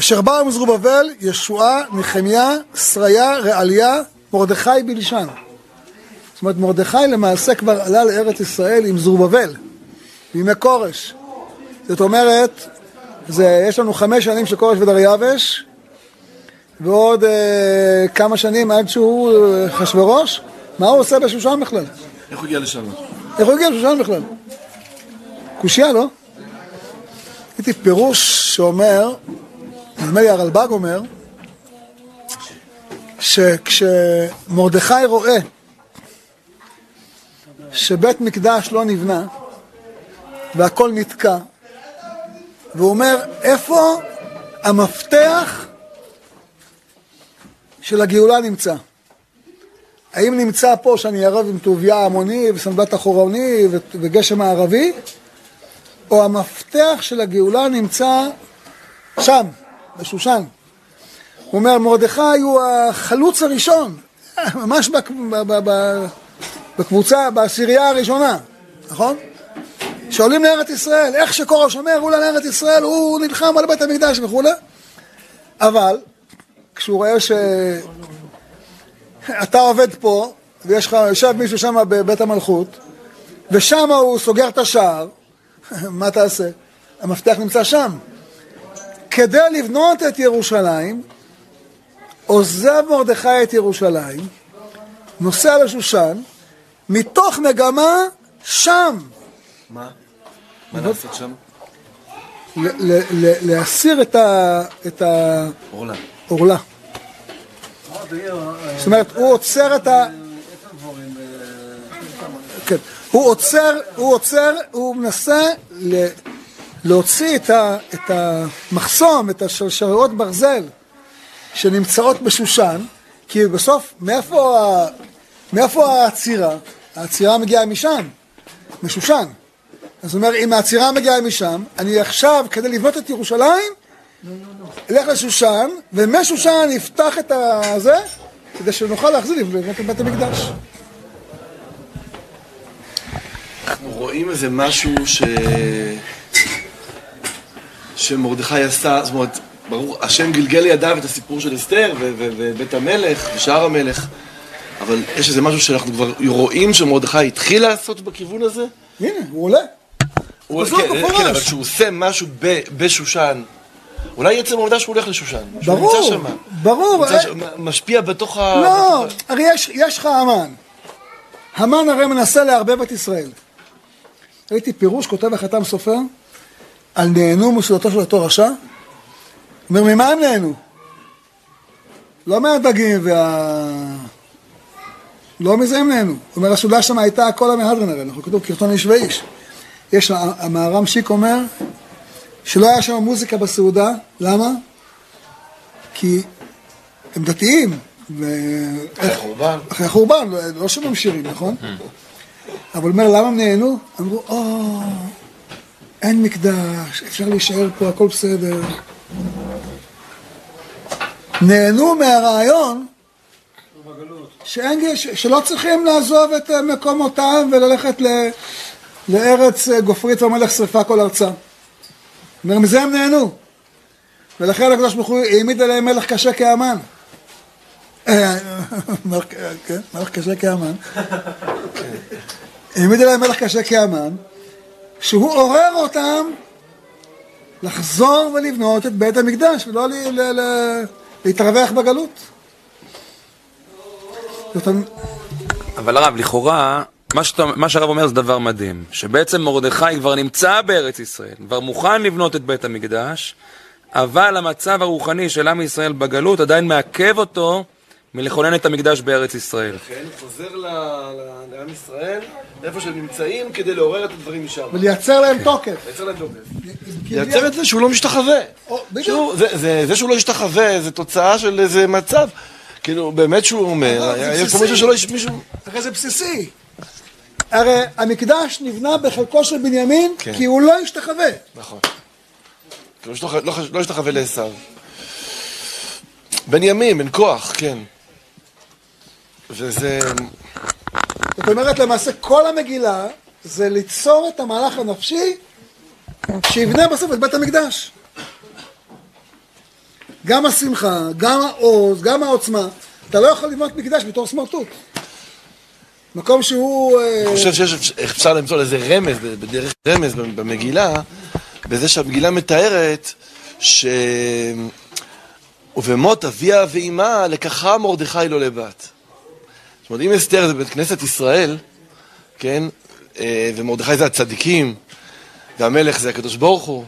S3: אשר באו מזרובבל, ישועה, נחמיה, שריה, רעליה, מרדכי בלשן. זאת אומרת, מרדכי למעשה כבר עלה לארץ ישראל עם זרובבל, בימי כורש. זאת אומרת, זה, יש לנו חמש שנים של כורש ודריווש, ועוד אה, כמה שנים עד שהוא אה, אחשוורוש. מה הוא עושה בשושן בכלל?
S6: איך הוא הגיע לשם?
S3: איך הוא הגיע לשושן בכלל? קושייה, לא? ראיתי פירוש שאומר, נדמה לי הרלב"ג אומר, שכשמרדכי רואה שבית מקדש לא נבנה והכל נתקע, והוא אומר, איפה המפתח של הגאולה נמצא? האם נמצא פה שאני ערב עם טוביה המוני וסנדלת אחורני וגשם הערבי, או המפתח של הגאולה נמצא שם, בשושן. הוא אומר, מרדכי הוא החלוץ הראשון, ממש בקבוצה, בעשירייה הראשונה, נכון? שעולים לארץ ישראל, איך שכורש אומר, הוא לארץ ישראל, הוא נלחם על בית המקדש וכולי, אבל כשהוא רואה שאתה עובד פה, ויש לך, יושב מישהו שם בבית המלכות, ושם הוא סוגר את השער, מה תעשה? המפתח נמצא שם. כדי לבנות את ירושלים, עוזב מרדכי את ירושלים, נוסע לשושן, מתוך מגמה שם.
S6: מה? מה לעשות שם?
S3: להסיר את העורלה. זאת אומרת, הוא עוצר את ה... כן. הוא עוצר, הוא עוצר, הוא מנסה. להוציא את, ה... את המחסום, את השרשרות ברזל שנמצאות בשושן, כי בסוף, מאיפה, ה... מאיפה העצירה? העצירה מגיעה משם, משושן. אז הוא אומר, אם העצירה מגיעה משם, אני עכשיו, כדי לבנות את ירושלים, אלך לשושן, ומשושן יפתח את הזה, כדי שנוכל להחזיר לבנות את בית המקדש.
S6: אנחנו רואים איזה משהו ש... שמרדכי עשה, זאת אומרת, ברור, השם גלגל לידיו את הסיפור של אסתר ובית המלך ושער המלך, אבל יש איזה משהו שאנחנו כבר רואים שמרדכי התחיל לעשות בכיוון הזה?
S3: הנה, הוא עולה.
S6: הוא עולה, כן, כן, אבל כשהוא עושה משהו בשושן, אולי עצם העובדה שהוא הולך לשושן.
S3: ברור,
S6: שהוא נמצא שם.
S3: ברור.
S6: נמצא שם, משפיע בתוך ה...
S3: לא, הרי יש, יש לך המן. המן הרי מנסה לערבב את ישראל. ראיתי פירוש, כותב החתם סופר, על נהנו מסעודתו של אותו רשע. אומר, ממה הם נהנו? לא מהדגים וה... לא מזה הם נהנו. הוא אומר, הסעודה שם הייתה הכל המהדרין הרי, אנחנו כתוב קרטון איש ואיש. יש, המהר"ם שיק אומר, שלא היה שם מוזיקה בסעודה, למה? כי הם דתיים.
S6: ו... אחרי החורבן.
S3: אחרי החורבן, לא, לא שומעים שירים, נכון? אבל אומר, למה הם נהנו? אמרו, או, אין מקדש, אפשר להישאר פה, הכל בסדר. נהנו מהרעיון שאין, שלא צריכים לעזוב את מקומותם וללכת ל, לארץ גופרית ומלך שרפה כל. אומר, מזה הם נהנו. ולכן הקדוש ברוך הוא העמיד עליהם מלך קשה כאמן. כן, מלך קשה כאמן. העמיד עליהם מלך קשה כאמן, שהוא עורר אותם לחזור ולבנות את בית המקדש ולא להתרווח בגלות.
S2: אבל הרב, לכאורה, מה, שאתה, מה שהרב אומר זה דבר מדהים, שבעצם מרדכי כבר נמצא בארץ ישראל, כבר מוכן לבנות את בית המקדש, אבל המצב הרוחני של עם ישראל בגלות עדיין מעכב אותו מלכונן את המקדש בארץ ישראל.
S6: לכן הוא חוזר לעם ישראל, איפה שהם נמצאים, כדי לעורר את הדברים משם.
S3: ולייצר להם תוקף.
S6: לייצר להם תוקף. לייצר את זה שהוא לא משתחווה. זה שהוא לא משתחווה, זה תוצאה של איזה מצב. כאילו, באמת שהוא אומר, יש פה מישהו שלא יש מישהו...
S3: הרי זה בסיסי. הרי המקדש נבנה בחלקו של בנימין, כן. כי הוא לא השתחווה.
S6: נכון. לא, לא השתחווה לעשו. בנימין, בן כוח, כן. וזה...
S3: זאת אומרת, למעשה כל המגילה זה ליצור את המהלך הנפשי שיבנה בסוף את בית המקדש. גם השמחה, גם העוז, גם העוצמה. אתה לא יכול לבנות מקדש בתור סמרטוט. מקום שהוא...
S6: אה, אני חושב שאפשר למצוא לזה רמז, בדרך רמז במגילה, בזה שהמגילה מתארת ש... ובמות אביה ואימה לקחה מרדכי לא לבת. זאת אומרת, אם אסתר זה בית כנסת ישראל, כן, אה, ומרדכי זה הצדיקים, והמלך זה הקדוש ברוך הוא.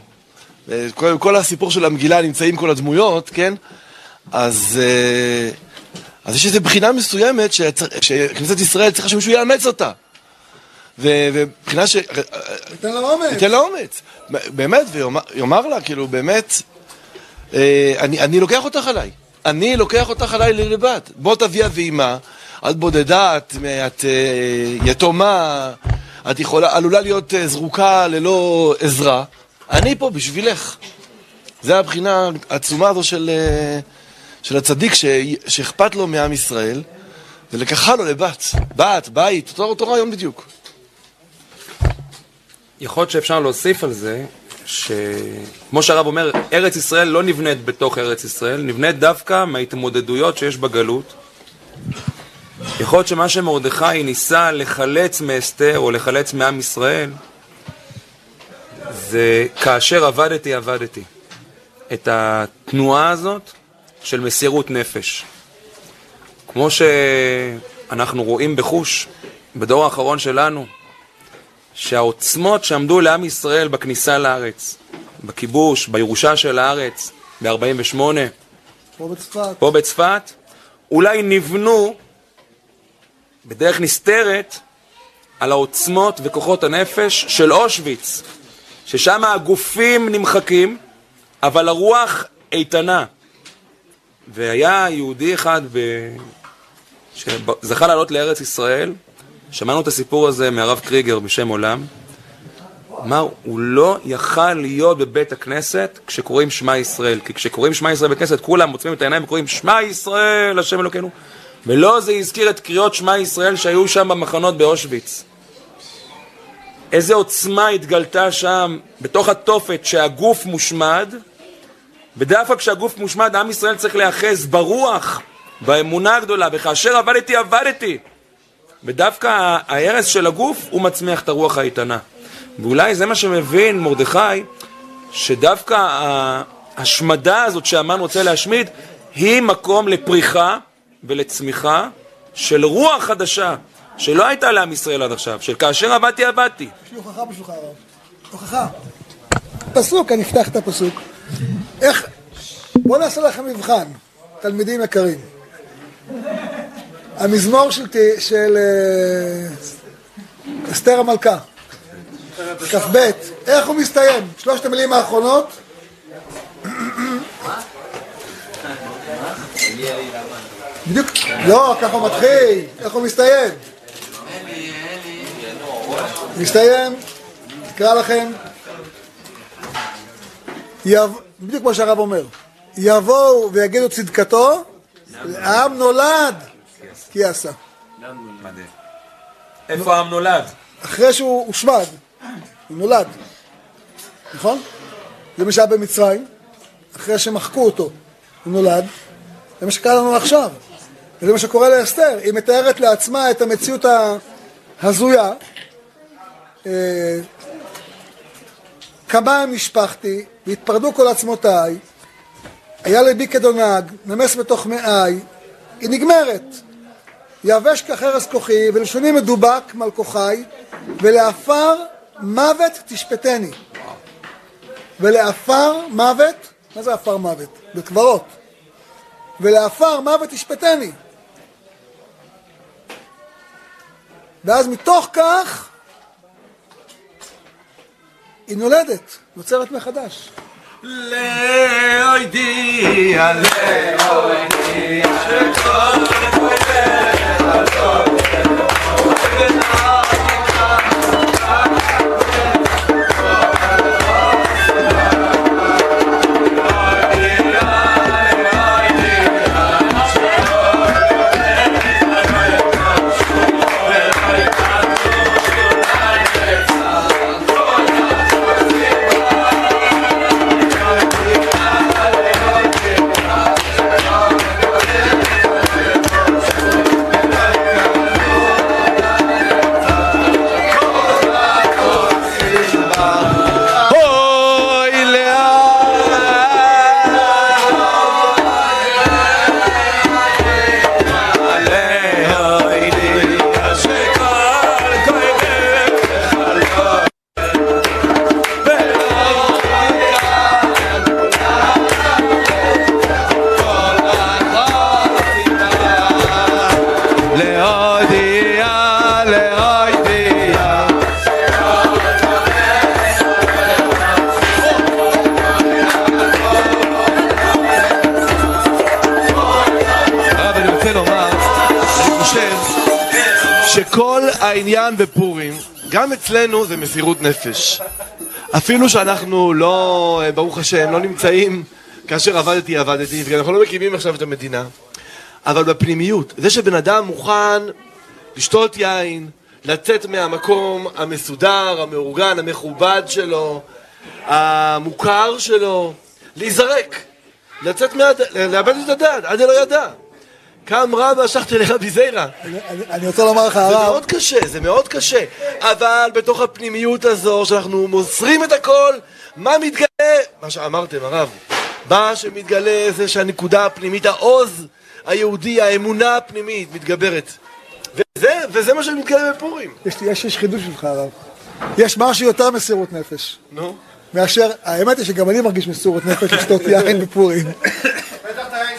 S6: כל, כל הסיפור של המגילה נמצאים כל הדמויות, כן? אז, אה, אז יש איזו בחינה מסוימת שכנסת ישראל צריכה שמישהו יאמץ אותה. ובחינה ש...
S3: ניתן לה אומץ.
S6: ייתן לה אומץ. באמת, ויאמר לה, כאילו, באמת, אה, אני, אני לוקח אותך עליי. אני לוקח אותך עליי לבד. בוא תביא אבי אימה, את בודדה, את, את אה, יתומה, את יכולה, עלולה להיות זרוקה ללא עזרה. אני פה בשבילך. זה הבחינה העצומה הזו של, אה, של הצדיק ש, שאכפת לו מעם ישראל, ולקחה לו לבת. בת, בית, אותו, אותו רעיון בדיוק.
S2: יכול להיות שאפשר להוסיף על זה, שכמו שהרב אומר, ארץ ישראל לא נבנית בתוך ארץ ישראל, נבנית דווקא מההתמודדויות שיש בגלות. יכול להיות שמה שמרדכי ניסה לחלץ מאסתר או לחלץ מעם ישראל, זה כאשר עבדתי, עבדתי. את התנועה הזאת של מסירות נפש. כמו שאנחנו רואים בחוש, בדור האחרון שלנו, שהעוצמות שעמדו לעם ישראל בכניסה לארץ, בכיבוש, בירושה של הארץ, ב-48,
S3: פה בצפת.
S2: פה בצפת, אולי נבנו בדרך נסתרת על העוצמות וכוחות הנפש של אושוויץ, ששם הגופים נמחקים, אבל הרוח איתנה. והיה יהודי אחד ב... שזכה לעלות לארץ ישראל, שמענו את הסיפור הזה מהרב קריגר בשם עולם, אמר, הוא לא יכל להיות בבית הכנסת כשקוראים שמע ישראל, כי כשקוראים שמע ישראל בכנסת כולם עוצמים את העיניים וקוראים שמע ישראל, השם אלוקינו, ולא זה הזכיר את קריאות שמע ישראל שהיו שם במחנות באושוויץ. איזה עוצמה התגלתה שם בתוך התופת שהגוף מושמד, ודווקא כשהגוף מושמד עם ישראל צריך להיאחז ברוח, באמונה הגדולה, וכאשר עבדתי עבדתי. ודווקא ההרס של הגוף הוא מצמיח את הרוח האיתנה. ואולי זה מה שמבין מרדכי, שדווקא ההשמדה הזאת שהמן רוצה להשמיד, היא מקום לפריחה ולצמיחה של רוח חדשה, שלא הייתה לעם ישראל עד עכשיו, של כאשר עבדתי עבדתי.
S3: יש לי הוכחה בשבילך הרב. הוכחה. פסוק, אני אפתח את הפסוק. איך... בואו נעשה לכם מבחן, תלמידים יקרים. המזמור של, של אה, אסתר המלכה, כ"ב, איך הוא מסתיים? שלושת המילים האחרונות? בדיוק, לא, ככה הוא מתחיל, איך הוא מסתיים? מסתיים, נקרא לכם. בדיוק כמו שהרב אומר, יבואו ויגידו צדקתו, העם נולד כי עשה.
S2: איפה העם נולד?
S3: אחרי שהוא הושמד, הוא נולד, נכון? זה מה שהיה במצרים, אחרי שמחקו אותו, הוא נולד, זה מה שקרה לנו עכשיו, וזה מה שקורה לאסתר, היא מתארת לעצמה את המציאות ההזויה, אה, כמה משפחתי, והתפרדו כל עצמותיי, היה ליבי כדונג, נמס בתוך מעי, היא נגמרת. יבש כחרס כוחי, ולשוני מדובק מעל כוחי, ולעפר מוות תשפטני. ולעפר מוות, מה זה עפר מוות? בקברות. ולעפר מוות תשפטני. ואז מתוך כך היא נולדת, נוצרת מחדש.
S4: לאוידי, לאוידי, שכל
S6: העניין בפורים, גם אצלנו זה מסירות נפש. אפילו שאנחנו לא, אה, ברוך השם, לא נמצאים כאשר עבדתי, עבדתי, וגם אנחנו לא מקימים עכשיו את המדינה, אבל בפנימיות, זה שבן אדם מוכן לשתות יין, לצאת מהמקום המסודר, המאורגן, המכובד שלו, המוכר שלו, להיזרק, לצאת מהד... לאבד את הדעת, עד לא ידע. קם רב והשכתי לרבי זיירא.
S3: אני- רוצה לומר לך,
S6: זה
S3: הרב,
S6: מאוד קשה, זה מאוד קשה. אבל בתוך הפנימיות הזו, שאנחנו מוסרים את הכל, מה מתגלה? מה שאמרתם, הרב. מה שמתגלה זה שהנקודה הפנימית, העוז היהודי, האמונה הפנימית, מתגברת. וזה, וזה מה שמתגלה בפורים.
S3: יש יש יש חידוש בשבילך, הרב. יש משהו יותר מסירות נפש.
S6: נו.
S3: מאשר, האמת היא שגם אני מרגיש מסירות נפש לשתות יין בפורים.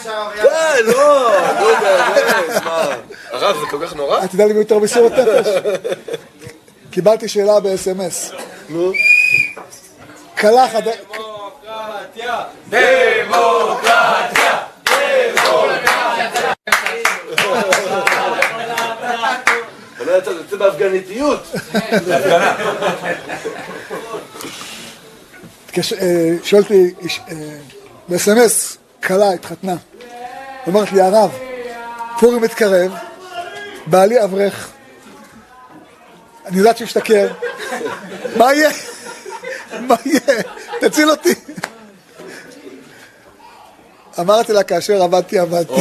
S6: די, לא, לא באמת, מה? הרב, זה כל כך נורא?
S3: אתה יודע למי יותר מסירות נפש? קיבלתי שאלה ב-SMS.
S6: נו.
S3: כלה חד...
S6: אתה לא יצא, זה יוצא בהפגניתיות.
S3: שואל אותי ב-SMS, כלה התחתנה. אומרת לי, הרב, פורים מתקרב, בעלי אברך, אני יודעת שהשתכר, מה יהיה? מה יהיה? תציל אותי. אמרתי לה, כאשר עבדתי, עבדתי.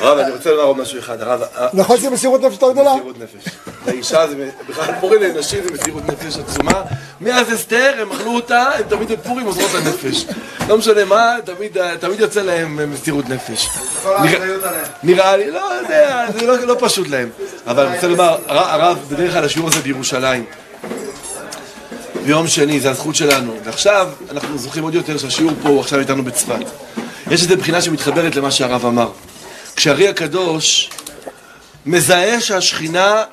S6: הרב, אני רוצה לומר עוד משהו אחד. הרב,
S3: נכון שזה מסירות נפש יותר גדולה?
S6: מסירות נפש. לאישה זה, בכלל פורים לנשים זה מסירות נפש עצומה. מאז אסתר, הם אכלו אותה, הם תמיד בפורים עוזרות לנפש. לא משנה מה, תמיד, תמיד יוצא להם מסירות נפש. נראה- לי, לא יודע, זה לא, לא פשוט להם. אבל אני רוצה לומר, הר- הרב, בדרך כלל השיעור הזה בירושלים. ביום שני, זה הזכות שלנו. ועכשיו, אנחנו זוכים עוד יותר שהשיעור פה הוא עכשיו איתנו בצפת. יש איזו בחינה שמתחברת למה שהרב אמר. כשהארי הקדוש מזהה שהשכינה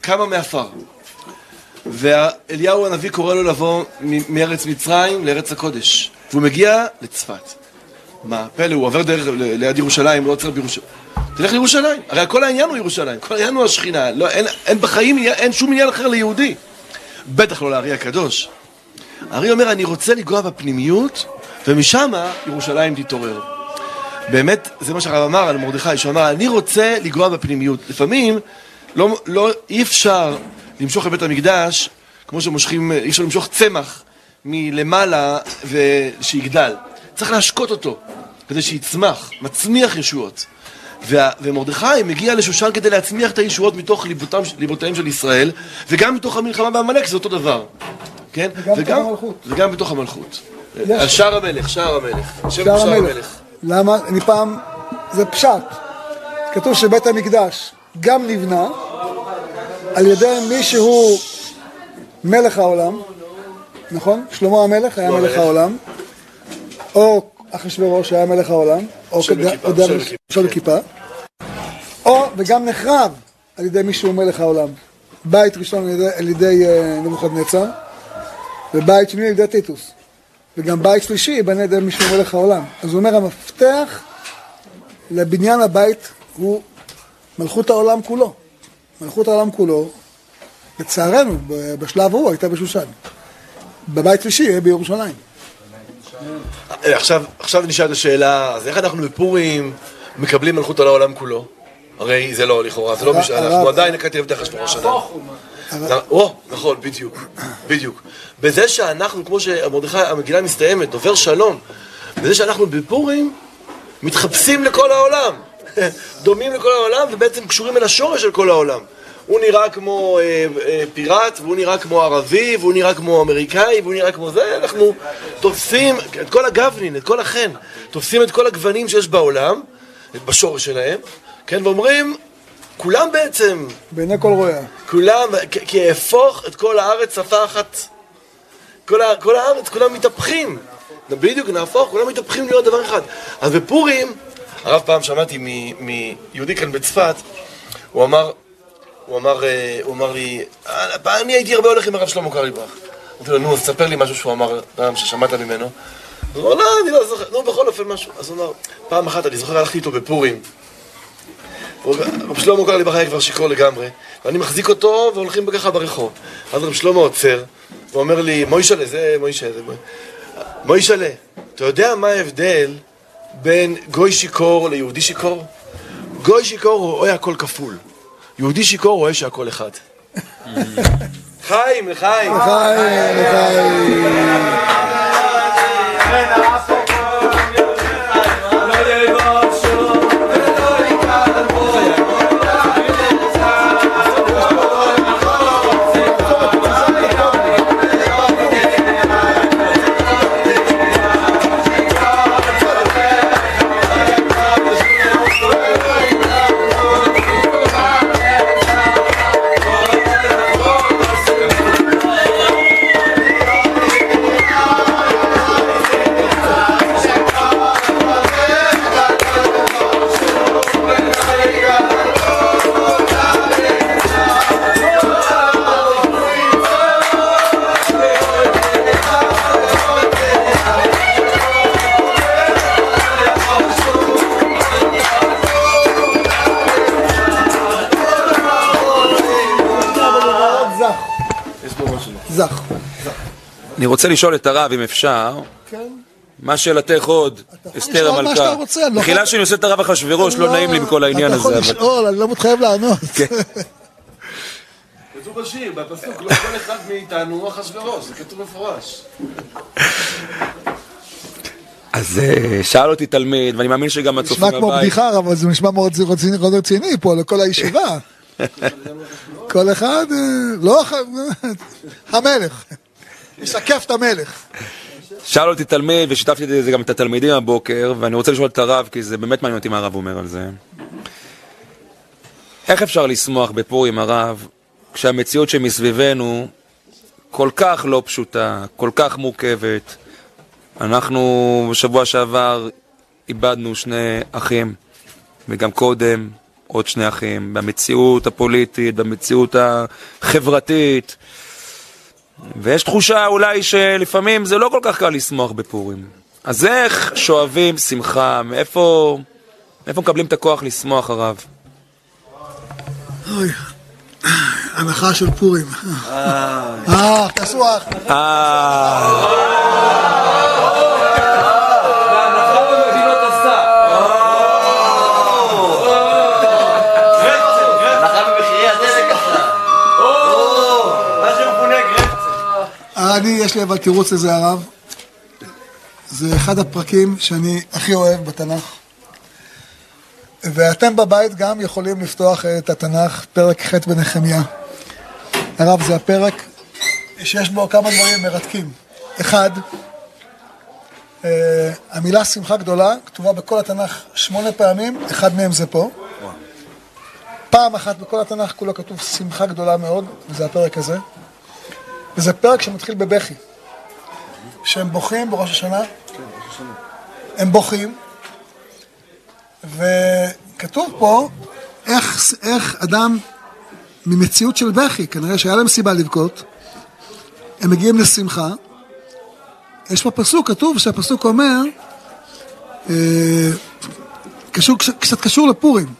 S6: קמה מעפר. ואליהו הנביא קורא לו לבוא מארץ מצרים לארץ הקודש. והוא מגיע לצפת. מה, פלא, הוא עובר דרך ליד ירושלים, לא עוצר בירושלים. תלך לירושלים, הרי כל העניין הוא ירושלים, כל העניין הוא השכינה, לא, אין, אין בחיים, אין שום עניין אחר ליהודי. בטח לא לארי הקדוש. הארי אומר, אני רוצה לגוע בפנימיות, ומשם ירושלים תתעורר. באמת, זה מה שהרב אמר על מרדכי, שהוא אמר, אני רוצה לגוע בפנימיות. לפעמים, לא, לא, אי אפשר למשוך את בית המקדש, כמו שמושכים, אי אפשר למשוך צמח מלמעלה ושיגדל. צריך להשקות אותו, כדי שיצמח, מצמיח ישועות. וה- ומרדכי מגיע לשושן כדי להצמיח את הישועות מתוך ליבותם, ליבותיהם של ישראל, וגם מתוך המלחמה בעמלק זה אותו דבר. כן?
S3: וגם בתוך המלכות.
S6: וגם בתוך המלכות. שער המלך, שער המלך.
S3: שער המלך. למה? אני פעם, זה פשט. כתוב שבית המקדש גם נבנה על ידי מי שהוא מלך העולם, נכון? שלמה המלך היה מלך. העולם, או אחשוורוש היה מלך העולם, או דרש-.
S6: בכיפה,
S3: או, וגם נחרב על ידי מי שהוא מלך העולם. בית ראשון על ידי, על ידי אה, נבוכדנצר, ובית שני על ידי טיטוס. וגם בית שלישי ייבנה ידי מישהו מלך העולם. אז הוא אומר, המפתח לבניין הבית הוא מלכות העולם כולו. מלכות העולם כולו, לצערנו, בשלב ההוא הייתה בשושן. בבית שלישי יהיה בירושלים.
S6: אה, עכשיו, עכשיו נשאלת השאלה, אז איך אנחנו בפורים מקבלים מלכות על העולם כולו? הרי זה לא, לכאורה, זה לא משנה, אנחנו עדיין נקטי עבדי אחשוורוש השנה. או, נכון, בדיוק, בדיוק. בזה שאנחנו, כמו שמרדכי, המגילה מסתיימת, דובר שלום, בזה שאנחנו בפורים מתחפשים לכל העולם, דומים לכל העולם ובעצם קשורים אל השורש של כל העולם. הוא נראה כמו אה, אה, פיראט, והוא נראה כמו ערבי, והוא נראה כמו אמריקאי, והוא נראה כמו זה, אנחנו תופסים את כל הגוונין, את כל החן, תופסים את כל הגוונים שיש בעולם, בשורש שלהם, כן, ואומרים, כולם בעצם
S3: בעיני כל רואה.
S6: כולם, כי- אהפוך את כל הארץ שפה אחת. כל, כל הארץ, כולם מתהפכים. בדיוק, נהפוך, כולם מתהפכים להיות דבר אחד. אז בפורים, הרב פעם שמעתי מיהודי כאן בצפת, הוא אמר, הוא אמר, אה, הוא אמר לי, "אה, אני הייתי הרבה הולך עם הרב שלמה קרליבך. אמרתי לו, נו, אז ספר לי משהו שהוא אמר, פעם ששמעת ממנו. הוא אמר, לא, אני לא זוכר, נו, בכל אופן משהו. אז הוא אמר, פעם אחת, אני זוכר, הלכתי איתו בפורים, רב שלמה קרא לי בחיי כבר שיכור לגמרי, ואני מחזיק אותו והולכים ככה ברחוב. אז רב שלמה עוצר, ואומר לי, מוישלה, זה מוישלה, זה מוישלה, אתה יודע מה ההבדל בין גוי שיכור ליהודי שיכור? גוי שיכור רואה הכל כפול, יהודי שיכור רואה שהכל אחד. חיים, לחיים.
S3: לחיים, לחיים. זך.
S2: אני רוצה לשאול את הרב, אם אפשר,
S3: כן.
S2: מה שאלתך עוד,
S3: יכול
S2: אסתר
S3: לשאול מה
S2: המלכה.
S3: שאתה רוצה, אני לא
S2: מחילה
S3: יכול-
S2: שאני עושה את הרב אחשוורוש, לא נעים לי מכל העניין
S3: אתה יכול
S2: הזה, אבל...
S3: לשאול, אני לא מתחייב לענות.
S2: כן.
S6: כתוב בשיר, בפסוק, לא כל אחד מאיתנו הוא אחשוורוש, זה כתוב מפורש.
S2: אז אה, שאל אותי תלמיד, ואני מאמין שגם הצופים
S3: נשמע כמו
S2: בבית...
S3: בדיחה, אבל זה נשמע מאוד רציני פה לכל הישיבה. כל אחד, אה, לא המלך. ישקף את המלך.
S2: שאל אותי תלמיד, ושיתפתי את זה גם את התלמידים הבוקר, ואני רוצה לשאול את הרב, כי זה באמת מעניין אותי מה הרב אומר על זה. איך אפשר לשמוח בפורים, הרב, כשהמציאות שמסביבנו כל כך לא פשוטה, כל כך מורכבת? אנחנו בשבוע שעבר איבדנו שני אחים, וגם קודם עוד שני אחים, במציאות הפוליטית, במציאות החברתית. ויש תחושה אולי שלפעמים זה לא כל כך קל לשמוח בפורים. אז איך שואבים שמחה? מאיפה, מאיפה מקבלים את הכוח לשמוח, הרב?
S3: אוי, הנחה של פורים. אה, תעשו אח. אני, יש לי אבל תירוץ לזה הרב. זה אחד הפרקים שאני הכי אוהב בתנ"ך. ואתם בבית גם יכולים לפתוח את התנ"ך, פרק ח' בנחמיה. הרב, זה הפרק שיש בו כמה דברים מרתקים. אחד, אה, המילה שמחה גדולה כתובה בכל התנ"ך שמונה פעמים, אחד מהם זה פה. פעם אחת בכל התנ"ך כולו כתוב שמחה גדולה מאוד, וזה הפרק הזה. וזה פרק שמתחיל בבכי. שהם בוכים בראש השנה. הם בוכים. וכתוב פה איך, איך אדם ממציאות של בכי, כנראה שהיה להם סיבה לבכות, הם מגיעים לשמחה. יש פה פסוק, כתוב שהפסוק אומר, אה, קשור, קצת קשור לפורים.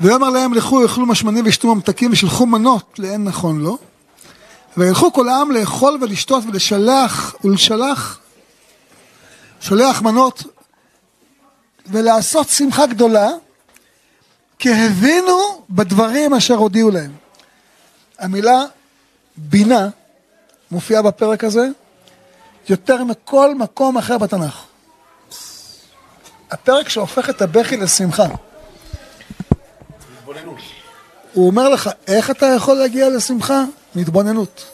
S3: ויאמר להם לכו יאכלו משמנים וישתו ממתקים ושילחו מנות לאין נכון לו. וילכו כל העם לאכול ולשתות ולשלח ולשלח, שולח מנות ולעשות שמחה גדולה, כי הבינו בדברים אשר הודיעו להם. המילה בינה מופיעה בפרק הזה יותר מכל מקום אחר בתנ"ך. הפרק שהופך את הבכי לשמחה. הוא אומר לך, איך אתה יכול להגיע לשמחה? מהתבוננות.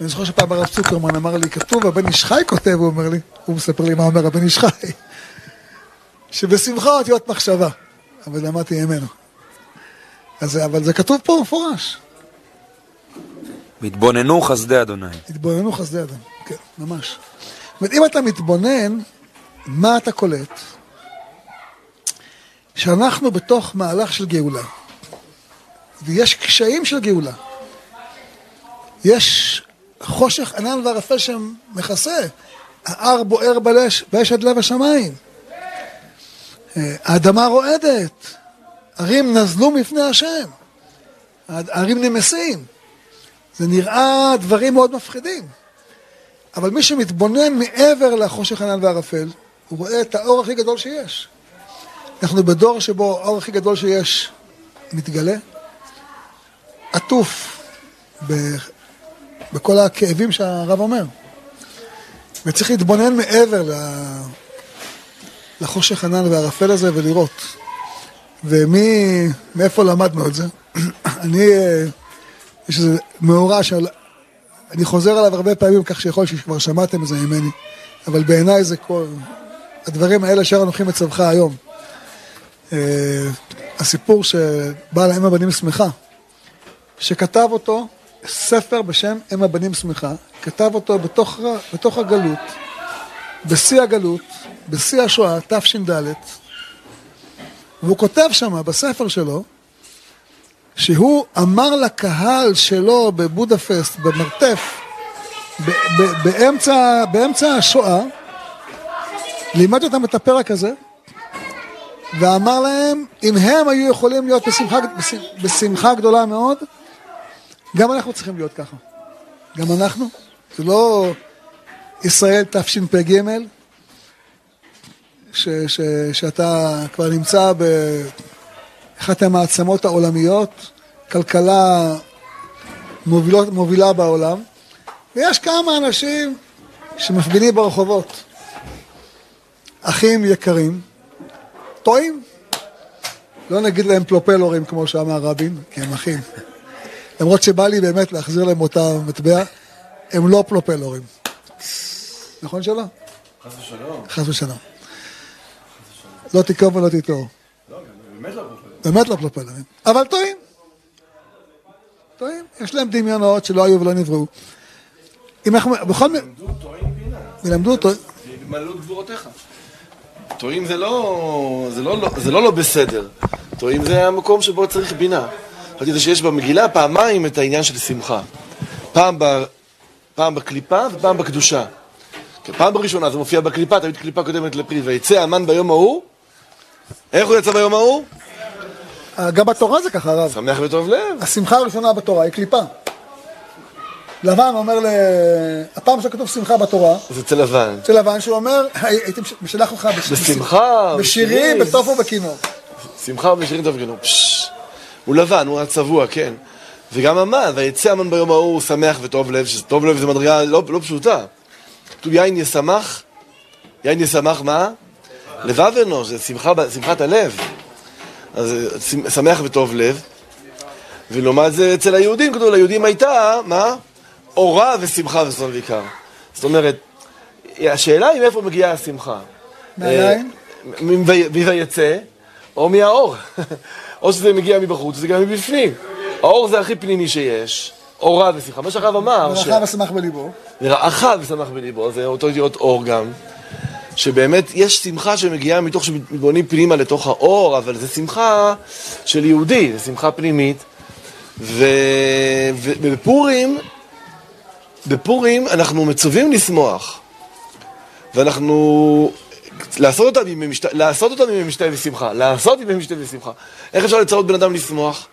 S3: אני זוכר שפעם הרב צוקרמן אמר לי, כתוב, הבן איש חי כותב, הוא אומר לי, הוא מספר לי מה אומר הבן איש חי, שבשמחה אותיות מחשבה, אבל למדתי ממנו. אז, אבל זה כתוב פה מפורש,
S2: התבוננו חסדי אדוני.
S3: התבוננו חסדי אדם, כן, ממש. זאת אומרת, אם אתה מתבונן, מה אתה קולט? שאנחנו בתוך מהלך של גאולה, ויש קשיים של גאולה. יש חושך ענן וערפל שמכסה, ההר בוער בלש, באש עד לב השמיים. אה, האדמה רועדת, ערים נזלו מפני השם. הערים נמסים. זה נראה דברים מאוד מפחידים. אבל מי שמתבונן מעבר לחושך ענן וערפל, הוא רואה את האור הכי גדול שיש. אנחנו בדור שבו האור הכי גדול שיש מתגלה, עטוף. בכל הכאבים שהרב אומר. וצריך להתבונן מעבר. לחושך ענן והערפל הזה ולראות. ומאיפה למדנו את זה? אני, אה, יש איזה מאורע של... אני חוזר עליו הרבה פעמים, כך שיכול להיות שכבר שמעתם את זה ממני, אבל בעיניי זה כל... הדברים האלה אשר אנוכי מצווך היום. אה, הסיפור שבעל האם הבנים שמחה, שכתב אותו ספר בשם אם הבנים שמחה, כתב אותו בתוך, בתוך הגלות, בשיא הגלות, בשיא השואה, תש"ד, והוא כותב שם בספר שלו, שהוא אמר לקהל שלו בבודפסט, במרתף, באמצע, באמצע השואה, לימד אותם את הפרק הזה, ואמר להם, אם הם היו יכולים להיות בשמחה, בשמחה גדולה מאוד, גם אנחנו צריכים להיות ככה. גם אנחנו. זה לא ישראל תשפ"ג, שאתה כבר נמצא באחת המעצמות העולמיות, כלכלה מובילות, מובילה בעולם, ויש כמה אנשים שמפגינים ברחובות, אחים יקרים, טועים. לא נגיד להם פלופלורים כמו שאמר רבין, כי הם אחים. למרות שבא לי באמת להחזיר להם אותה מטבע, הם לא פלופלורים. נכון שלא?
S6: חס ושלום.
S3: חס ושלום. לא תקרוב ולא תיטור.
S6: לא, באמת לא
S3: באמת לא פלופלורים. אבל טועים. טועים. יש להם דמיונות שלא היו ולא נבראו. אם אנחנו, בכל מיני...
S6: ילמדו טועים בינה.
S3: ילמדו טועים.
S6: וימלאו את גבורותיך. טועים זה לא, זה לא, זה לא לא בסדר. טועים זה המקום שבו צריך בינה. חשבתי שיש במגילה פעמיים את העניין של שמחה. פעם, ב, פעם בקליפה ופעם בקדושה. פעם בראשונה זה מופיע בקליפה, תמיד קליפה קודמת לפרי, ויצא המן ביום ההוא. איך הוא יצא ביום ההוא?
S3: גם בתורה זה ככה, הרב.
S6: שמח וטוב לב.
S3: השמחה הראשונה בתורה היא קליפה. לבן אומר ל... הפעם שכתוב שמחה בתורה,
S6: זה אצל לבן.
S3: אצל לבן שהוא אומר, הייתי משלח אותך בש-
S6: בשמחה,
S3: בשירים,
S6: בשירים.
S3: בטוף ובכינור.
S6: שמחה ושירים טוב. הוא לבן, הוא הצבוע, כן. וגם המן, ויצא המן ביום ההוא שמח וטוב לב, שטוב לב זה מדרגה לא, לא פשוטה. כתוב יין ישמח, יין ישמח מה? לבב אנוש, זה שמחה, שמחת הלב. אז שמ- שמח וטוב לב. ולעומת זה אצל היהודים, כתוב ליהודים הייתה, מה? אורה ושמחה וששון ויקר. זאת אומרת, השאלה היא מאיפה מגיעה השמחה.
S3: מהיין?
S6: אה, מ- מ- ויצא, או מהאור. או שזה מגיע מבחוץ, זה גם מבפנים. האור זה הכי פנימי שיש. אורה ושמחה. מה שהרב אמר,
S3: ברכה ושמח בליבו.
S6: ורעך ושמח בליבו, זה אותו אותיות אור גם. שבאמת יש שמחה שמגיעה מתוך שמתבוננים פנימה לתוך האור, אבל זה שמחה של יהודי, זה שמחה פנימית. ובפורים, בפורים אנחנו מצווים לשמוח. ואנחנו... לעשות אותם עם משתה, לעשות אותם עם משתה ושמחה, לעשות עם משתה ושמחה. איך אפשר לצרות בן אדם לשמוח?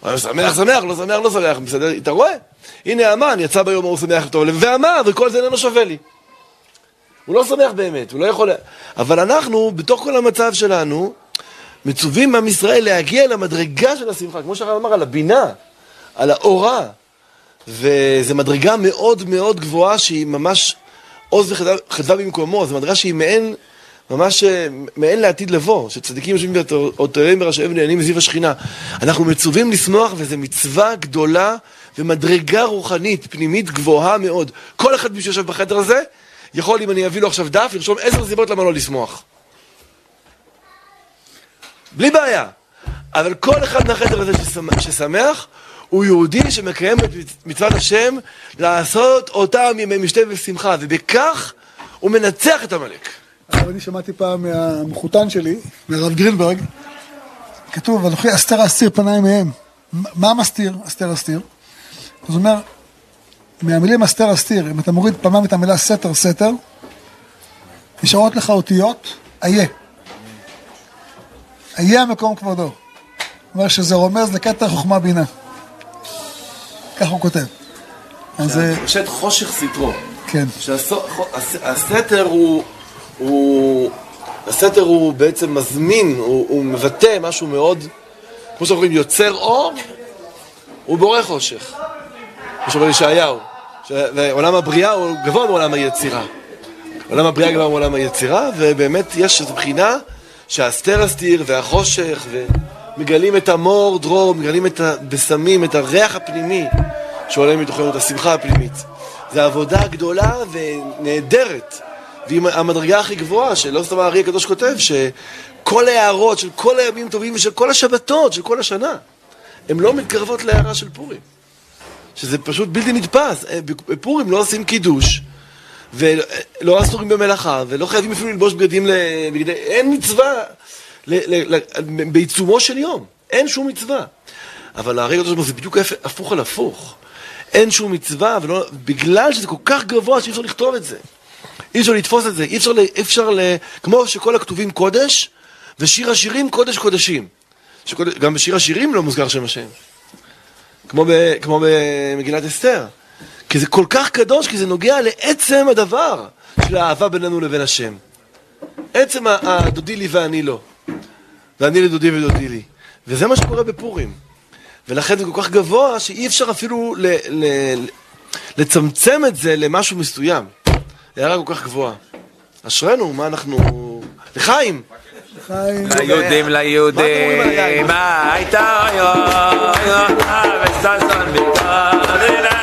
S6: הוא אומר, שמח, שמח, לא שמח, לא שמח, בסדר? אתה רואה? הנה המן יצא ביום ההוא שמח טוב לב, ואמר, וכל זה איננו שווה לי. הוא לא שמח באמת, הוא לא יכול... אבל אנחנו, בתוך כל המצב שלנו, מצווים עם ישראל להגיע למדרגה של השמחה, כמו שהרב אמר, על הבינה, על האורה. וזו מדרגה מאוד מאוד גבוהה שהיא ממש עוז וחדווה חדווה במקומו, זו מדרגה שהיא מעין, ממש אה, מעין לעתיד לבוא, שצדיקים יושבים ועותריהם ברשעיהם נהנים מסביב השכינה. אנחנו מצווים לשמוח וזו מצווה גדולה ומדרגה רוחנית, פנימית גבוהה מאוד. כל אחד מי שיושב בחדר הזה, יכול, אם אני אביא לו עכשיו דף, לרשום עשר סיבות למה לא לשמוח. בלי בעיה. אבל כל אחד מהחדר הזה ששמח הוא יהודי שמקיים את מצוות השם לעשות אותם ימי משתה ושמחה, ובכך הוא מנצח את עמלק.
S3: אני שמעתי פעם מהמחותן שלי, מהרב גרינברג, כתוב, אנוכי אסתר אסתיר פניי מהם. מה מסתיר? אסתר אסתיר. אז הוא אומר, מהמילים אסתר אסתיר, אם אתה מוריד פעמיים את המילה סתר סתר, נשארות לך אותיות, איה. איה מקום כבודו. אומר שזה רומז לקטע חוכמה בינה. כך הוא כותב. אז
S6: פושט חושך סטרו.
S3: כן.
S6: שהסתר הוא, הוא, הסתר הוא בעצם מזמין, הוא, הוא מבטא משהו מאוד, כמו שאנחנו אומרים, יוצר אור, הוא בורא חושך. כמו שאומר ישעיהו, ש- ועולם הבריאה הוא גבוה מעולם היצירה. עולם הבריאה גבוה מעולם היצירה, ובאמת יש איזו בחינה שהסתר הסתיר והחושך, ומגלים את המור דרור, מגלים את הבשמים, את הריח הפנימי שעולה מתוכנו, את השמחה הפנימית. זו עבודה גדולה ונהדרת. והיא המדרגה הכי גבוהה, שלא סתם הארי הקדוש כותב, שכל ההערות של כל הימים טובים ושל כל השבתות, של כל השנה, הן לא מתקרבות להערה של פורים. שזה פשוט בלתי נתפס. אה, בפורים לא עושים קידוש, ולא אסורים במלאכה, ולא חייבים אפילו ללבוש בגדים לבגדי... אין מצווה ל, ל, בעיצומו של יום. אין שום מצווה. אבל הרגע הזה זה בדיוק הפוך על הפוך. אין שום מצווה, ולא, בגלל שזה כל כך גבוה שאי אפשר לכתוב את זה. אי אפשר לתפוס את זה, אי אפשר, אי אפשר ל... כמו שכל הכתובים קודש, ושיר השירים קודש קודשים. שקודש, גם בשיר השירים לא מוזכר שם השם. כמו, ב, כמו במגילת אסתר. כי זה כל כך קדוש, כי זה נוגע לעצם הדבר של האהבה בינינו לבין השם. עצם הדודי לי ואני לא. ואני לדודי ודודי לי. וזה מה שקורה בפורים. ולכן זה כל כך גבוה, שאי אפשר אפילו ל, ל, לצמצם את זה למשהו מסוים. הערה כל כך גבוהה. אשרינו, מה אנחנו... לחיים!
S3: חיים.
S2: ליהודים, ליהודים, מה הייתה היום, וששון בקרב,